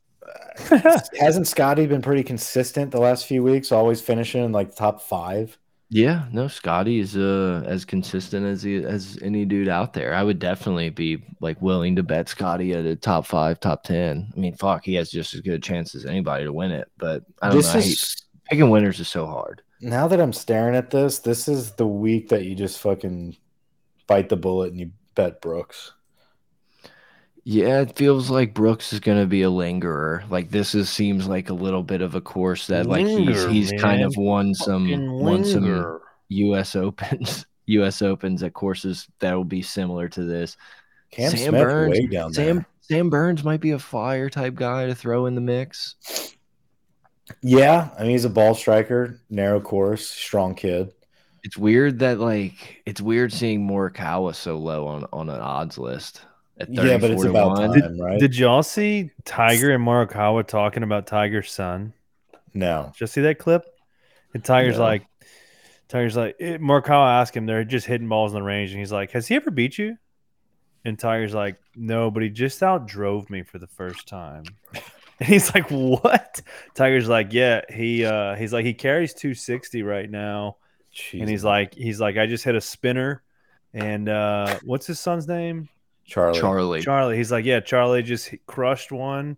[laughs] Hasn't Scotty been pretty consistent the last few weeks, always finishing in like top five? Yeah, no, Scotty is uh as consistent as he as any dude out there. I would definitely be like willing to bet Scotty at a top five, top ten. I mean, fuck, he has just as good a chance as anybody to win it. But I don't This know. Is picking winners is so hard. now that I'm staring at this, this is the week that you just fucking bite the bullet and you bet Brooks. Yeah, it feels like Brooks is going to be a lingerer. Like this is seems like a little bit of a course that like he's Linger, he's kind of won some Fucking won some linger. U.S. Opens, [laughs] U.S. Opens at courses that will be similar to this. Cam Sam Smith Burns, way down Sam there. Sam Burns might be a fire type guy to throw in the mix. Yeah, I mean he's a ball striker, narrow course, strong kid. It's weird that like it's weird seeing Morikawa so low on on an odds list. At Yeah, but it's 34 about 1. time, right? Did y'all see Tiger and Morikawa talking about Tiger's son? no. Did you see that clip? And Tiger's No. like, Tiger's like, it, Morikawa asked him, they're just hitting balls in the range, and he's like, "Has he ever beat you?" And Tiger's like, "No, but he just outdrove me for the first time." [laughs] And he's like, "What?" Tiger's like, "Yeah, he uh, he's like he carries 260 right now." and he's like he's like i just hit a spinner and uh what's his son's name Charlie. Charlie. charlie he's like yeah charlie just crushed one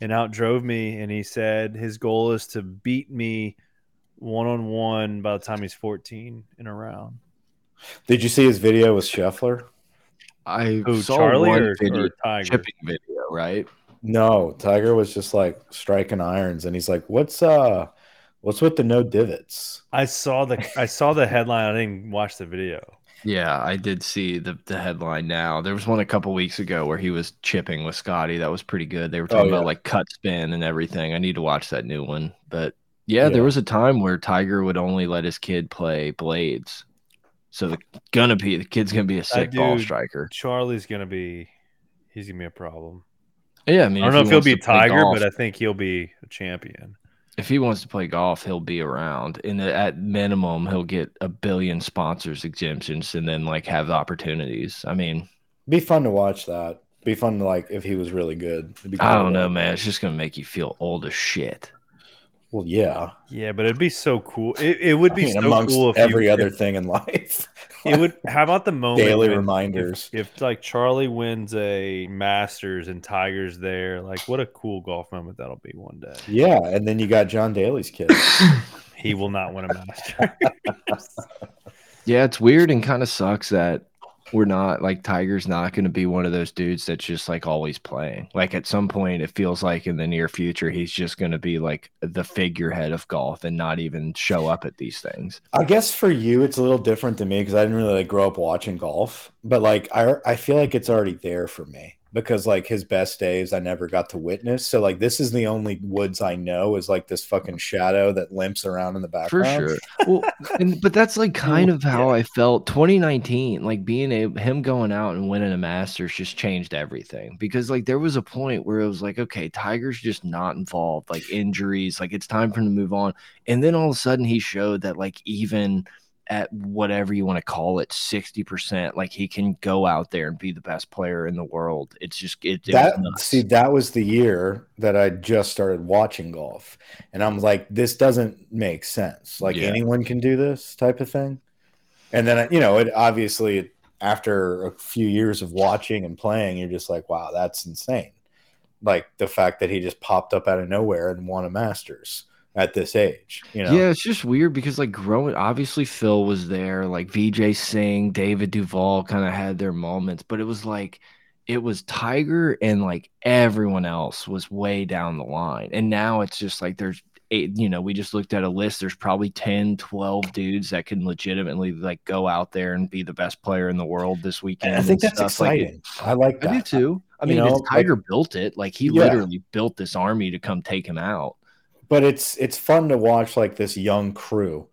and outdrove me and he said his goal is to beat me one-on-one by the time he's 14 in a round Did you see his video with Scheffler? I who saw charlie one or, video, or tiger chipping video, right? No, Tiger was just like striking irons, and he's like, "What's uh, what's with the no divots?" i saw the i saw the headline i didn't watch the video Yeah, I did see the the headline now. There was one a couple weeks ago where he was chipping with Scotty. That was pretty good. They were oh, talking Oh, about like cut spin and everything. I need to watch that new one. But yeah, Yeah. there was a time where Tiger would only let his kid play blades. So the gonna be the kid's gonna be a sick ball striker. charlie's gonna be he's gonna be a problem Yeah, I mean, i don't know if he'll be play tiger golf- but i think he'll be a champion if he wants to play golf, he'll be around. And at minimum, he'll get a billion sponsors exemptions and then like have opportunities. I mean, Be fun to watch that. Be fun to like if he was really good. I don't know, man. It's just gonna make you feel old as shit. Well, yeah. Yeah, but it'd be so cool. It, it would be I mean, so amongst cool if every you, other if- thing in [laughs] life. it would. How about the moment daily when- reminders. If, if like Charlie wins a Masters and Tiger's there, like what a cool golf moment that'll be one day. yeah, and then you got John Daly's kid. He will not win a Masters. [laughs] Yeah, it's weird and kind of sucks that we're not like Tiger's not going to be one of those dudes that's just like always playing. Like at some point, it feels like in the near future, he's just going to be like the figurehead of golf and not even show up at these things. I guess for you, it's a little different than me because I didn't really like, grow up watching golf, but like I, I feel like it's already there for me because like his best days I never got to witness. So like this is the only woods I know is like this fucking mm. shadow that limps around in the background. For sure. well, and, but that's like [laughs] kind of how I felt 2019, like being a him going out and winning a Masters just changed everything because like there was a point where it was like, okay, Tiger's just not involved, like injuries, like it's time for him to move on. And then all of a sudden he showed that like even – at whatever you want to call it 60% like he can go out there and be the best player in the world. It's just it, it that see that was the year that i just started watching golf and i'm like this doesn't make sense. Like yeah. anyone can do this type of thing? And then you know it obviously after a few years of watching and playing you're just like wow that's insane. Like the fact that he just popped up out of nowhere and won a masters at this age. You know? Yeah, it's just weird because like growing, obviously Phil was there, like Vijay Singh, David Duval kind of had their moments, but it was like it was Tiger and like everyone else was way down the line. And now it's just like there's eight, you know, we just looked at a list. There's probably 10, 12 dudes that can legitimately like go out there and be the best player in the world this weekend. I think that's exciting. Like I like that. I do too. I mean, know, Tiger like, built it. Like he yeah. literally built this army to come take him out but it's it's fun to watch like this young crew.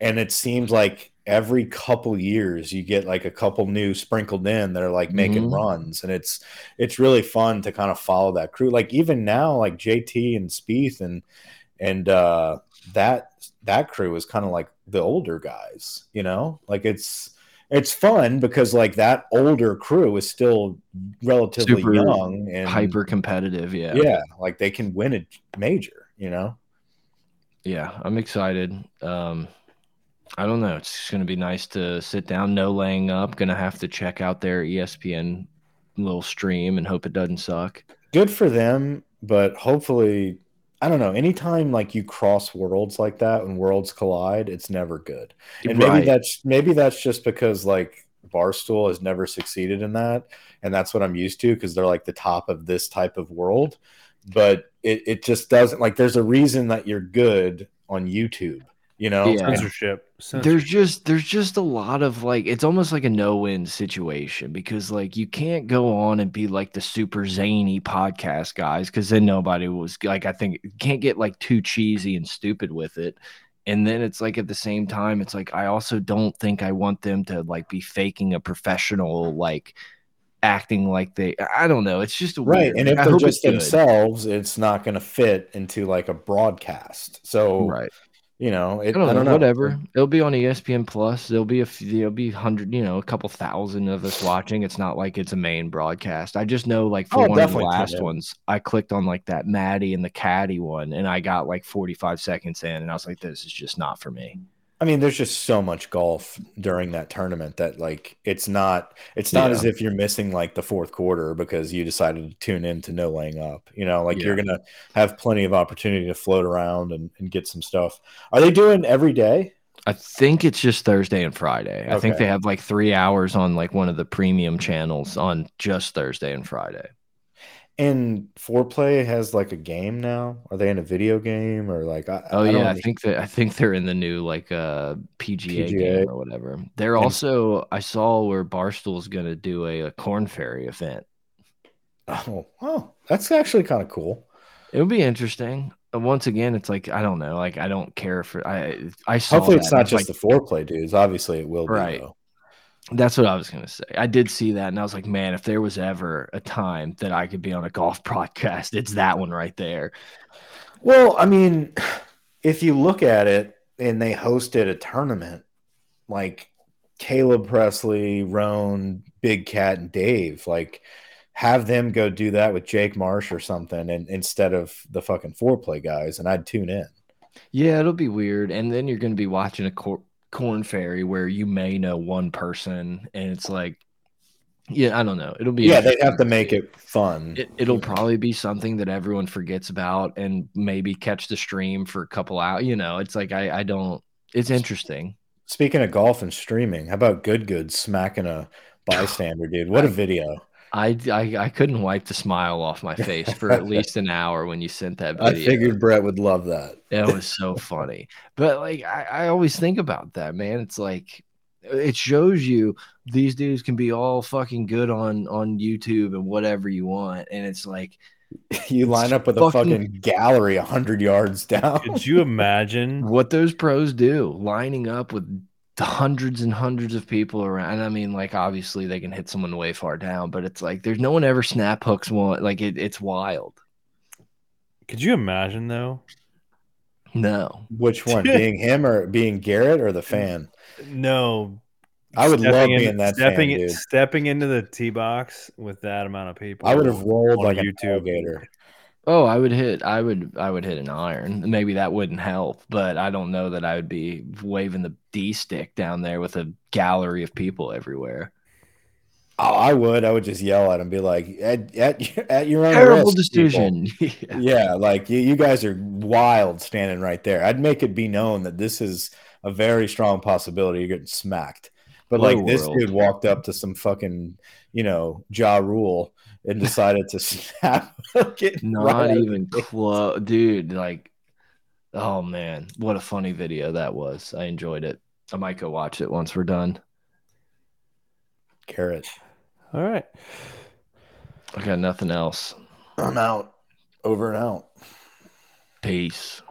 And it seems like every couple years you get like a couple new sprinkled in that are like making mm -hmm. runs. And it's it's really fun to kind of follow that crew. Like even now like JT and Spieth and and uh that that crew is kind of like the older guys you know? Like it's it's fun because like that older crew is still relatively Super young and hyper competitive yeah. Yeah like they can win a major you know? Yeah, I'm excited. Um, I don't know. It's going to be nice to sit down, no laying up. Going to have to check out their ESPN little stream and hope it doesn't suck. Good for them, but hopefully, I don't know. Anytime like you cross worlds like that, and worlds collide, it's never good. And maybe that's maybe that's just because like Barstool has never succeeded in that, and that's what I'm used to because they're like the top of this type of world but it, it just doesn't like there's a reason that you're good on YouTube, you know? Yeah. Censorship. Censorship. There's just there's just a lot of like it's almost like a no-win situation because like you can't go on and be like the super zany podcast guys because then nobody was like I think can't get like too cheesy and stupid with it. And then it's like at the same time, it's like I also don't think I want them to like be faking a professional like acting like they I don't know. It's just right. And if I they're just themselves, it's not going to fit into like a broadcast. So right. You know, it, I, don't I don't know, whatever. It'll be on ESPN Plus. There'll be a there'll be hundred, you know, a couple thousand of us watching. It's not like it's a main broadcast. I just know, like for oh, one of the last ones, I clicked on like that Maddie and the Caddy one, and I got like forty five seconds in, and I was like, this is just not for me. I mean, there's just so much golf during that tournament that like it's not it's not yeah. as if you're missing like the fourth quarter because you decided to tune in to no laying up. You know, like yeah. you're gonna have plenty of opportunity to float around and, and get some stuff. Are they doing every day? I think it's just Thursday and Friday. Okay. I think they have like three hours on like one of the premium channels on just Thursday and Friday. And foreplay has like a game now. Are they in a video game or like? I, oh I yeah, I think that I think they're in the new like uh PGA, PGA. game or whatever. They're and, also I saw where Barstool's gonna do a, a Korn Ferry event. Oh, oh, that's actually kind of cool. It would be interesting. Once again, it's like I don't know. Like I don't care for I. I saw hopefully it's not just like, the foreplay dudes. Obviously, it will right. be. That's what I was gonna say. I did see that, and I was like, man, if there was ever a time that I could be on a golf [laughs] broadcast, it's that one right there. Well, I mean, [sighs] if you look at it, and they hosted a tournament like Caleb Pressley, Rone, Big Cat, and Dave, like have them go do that with Jake Marsh or something, and instead of the fucking foreplay guys, and I'd tune in. Yeah, it'll be weird, and then you're going to be watching a court Korn Ferry where you may know one person and it's like yeah, I don't know. It'll be yeah. They have to make it fun. It, will probably be something that everyone forgets about, and maybe catch the stream for a couple hours. You know, it's like I, I don't. It's interesting. Speaking of golf and streaming, how about Good Good smacking a bystander, dude. What a video. I, I I couldn't wipe the smile off my face for at least an hour when you sent that [laughs] I figured Brett would love that. It was so funny. But like I, I always think about that, man. It's like it shows you these dudes can be all fucking good on on YouTube and whatever you want. And it's like [laughs] You line up with a fucking- fucking gallery hundred yards down. Could you imagine? [laughs] what those pros do, lining up with hundreds and hundreds of people around. I mean, like obviously they can hit someone way far down, but it's like there's no one ever snap hooks one. Like it, it's wild. Could you imagine though? No. Which one? [laughs] being him or being Garrett or the fan? No. I would love Stepping being that stepping fan, dude. stepping into the tee box with that amount of people. I would have rolled on like a YouTube. alligator. Oh, I would hit. I would. I would hit an iron. Maybe that wouldn't help, but I don't know that I would be waving the D stick down there with a gallery of people everywhere. Oh, I would. I would just yell at him, be like, at at, [laughs] at your own Terrible risk, decision. [laughs] Yeah. Yeah, like you, you guys are wild standing right there. I'd make it be known that this is a very strong possibility you're getting smacked. But like this dude walked up to some fucking, you know, jaw Rule and decided to [laughs] snap. Get Not right even the- close, dude. Like, oh man, what a funny video that was. I enjoyed it. I might go watch it once we're done. Carrot. All right. I got nothing else. I'm out. Over and out. Peace.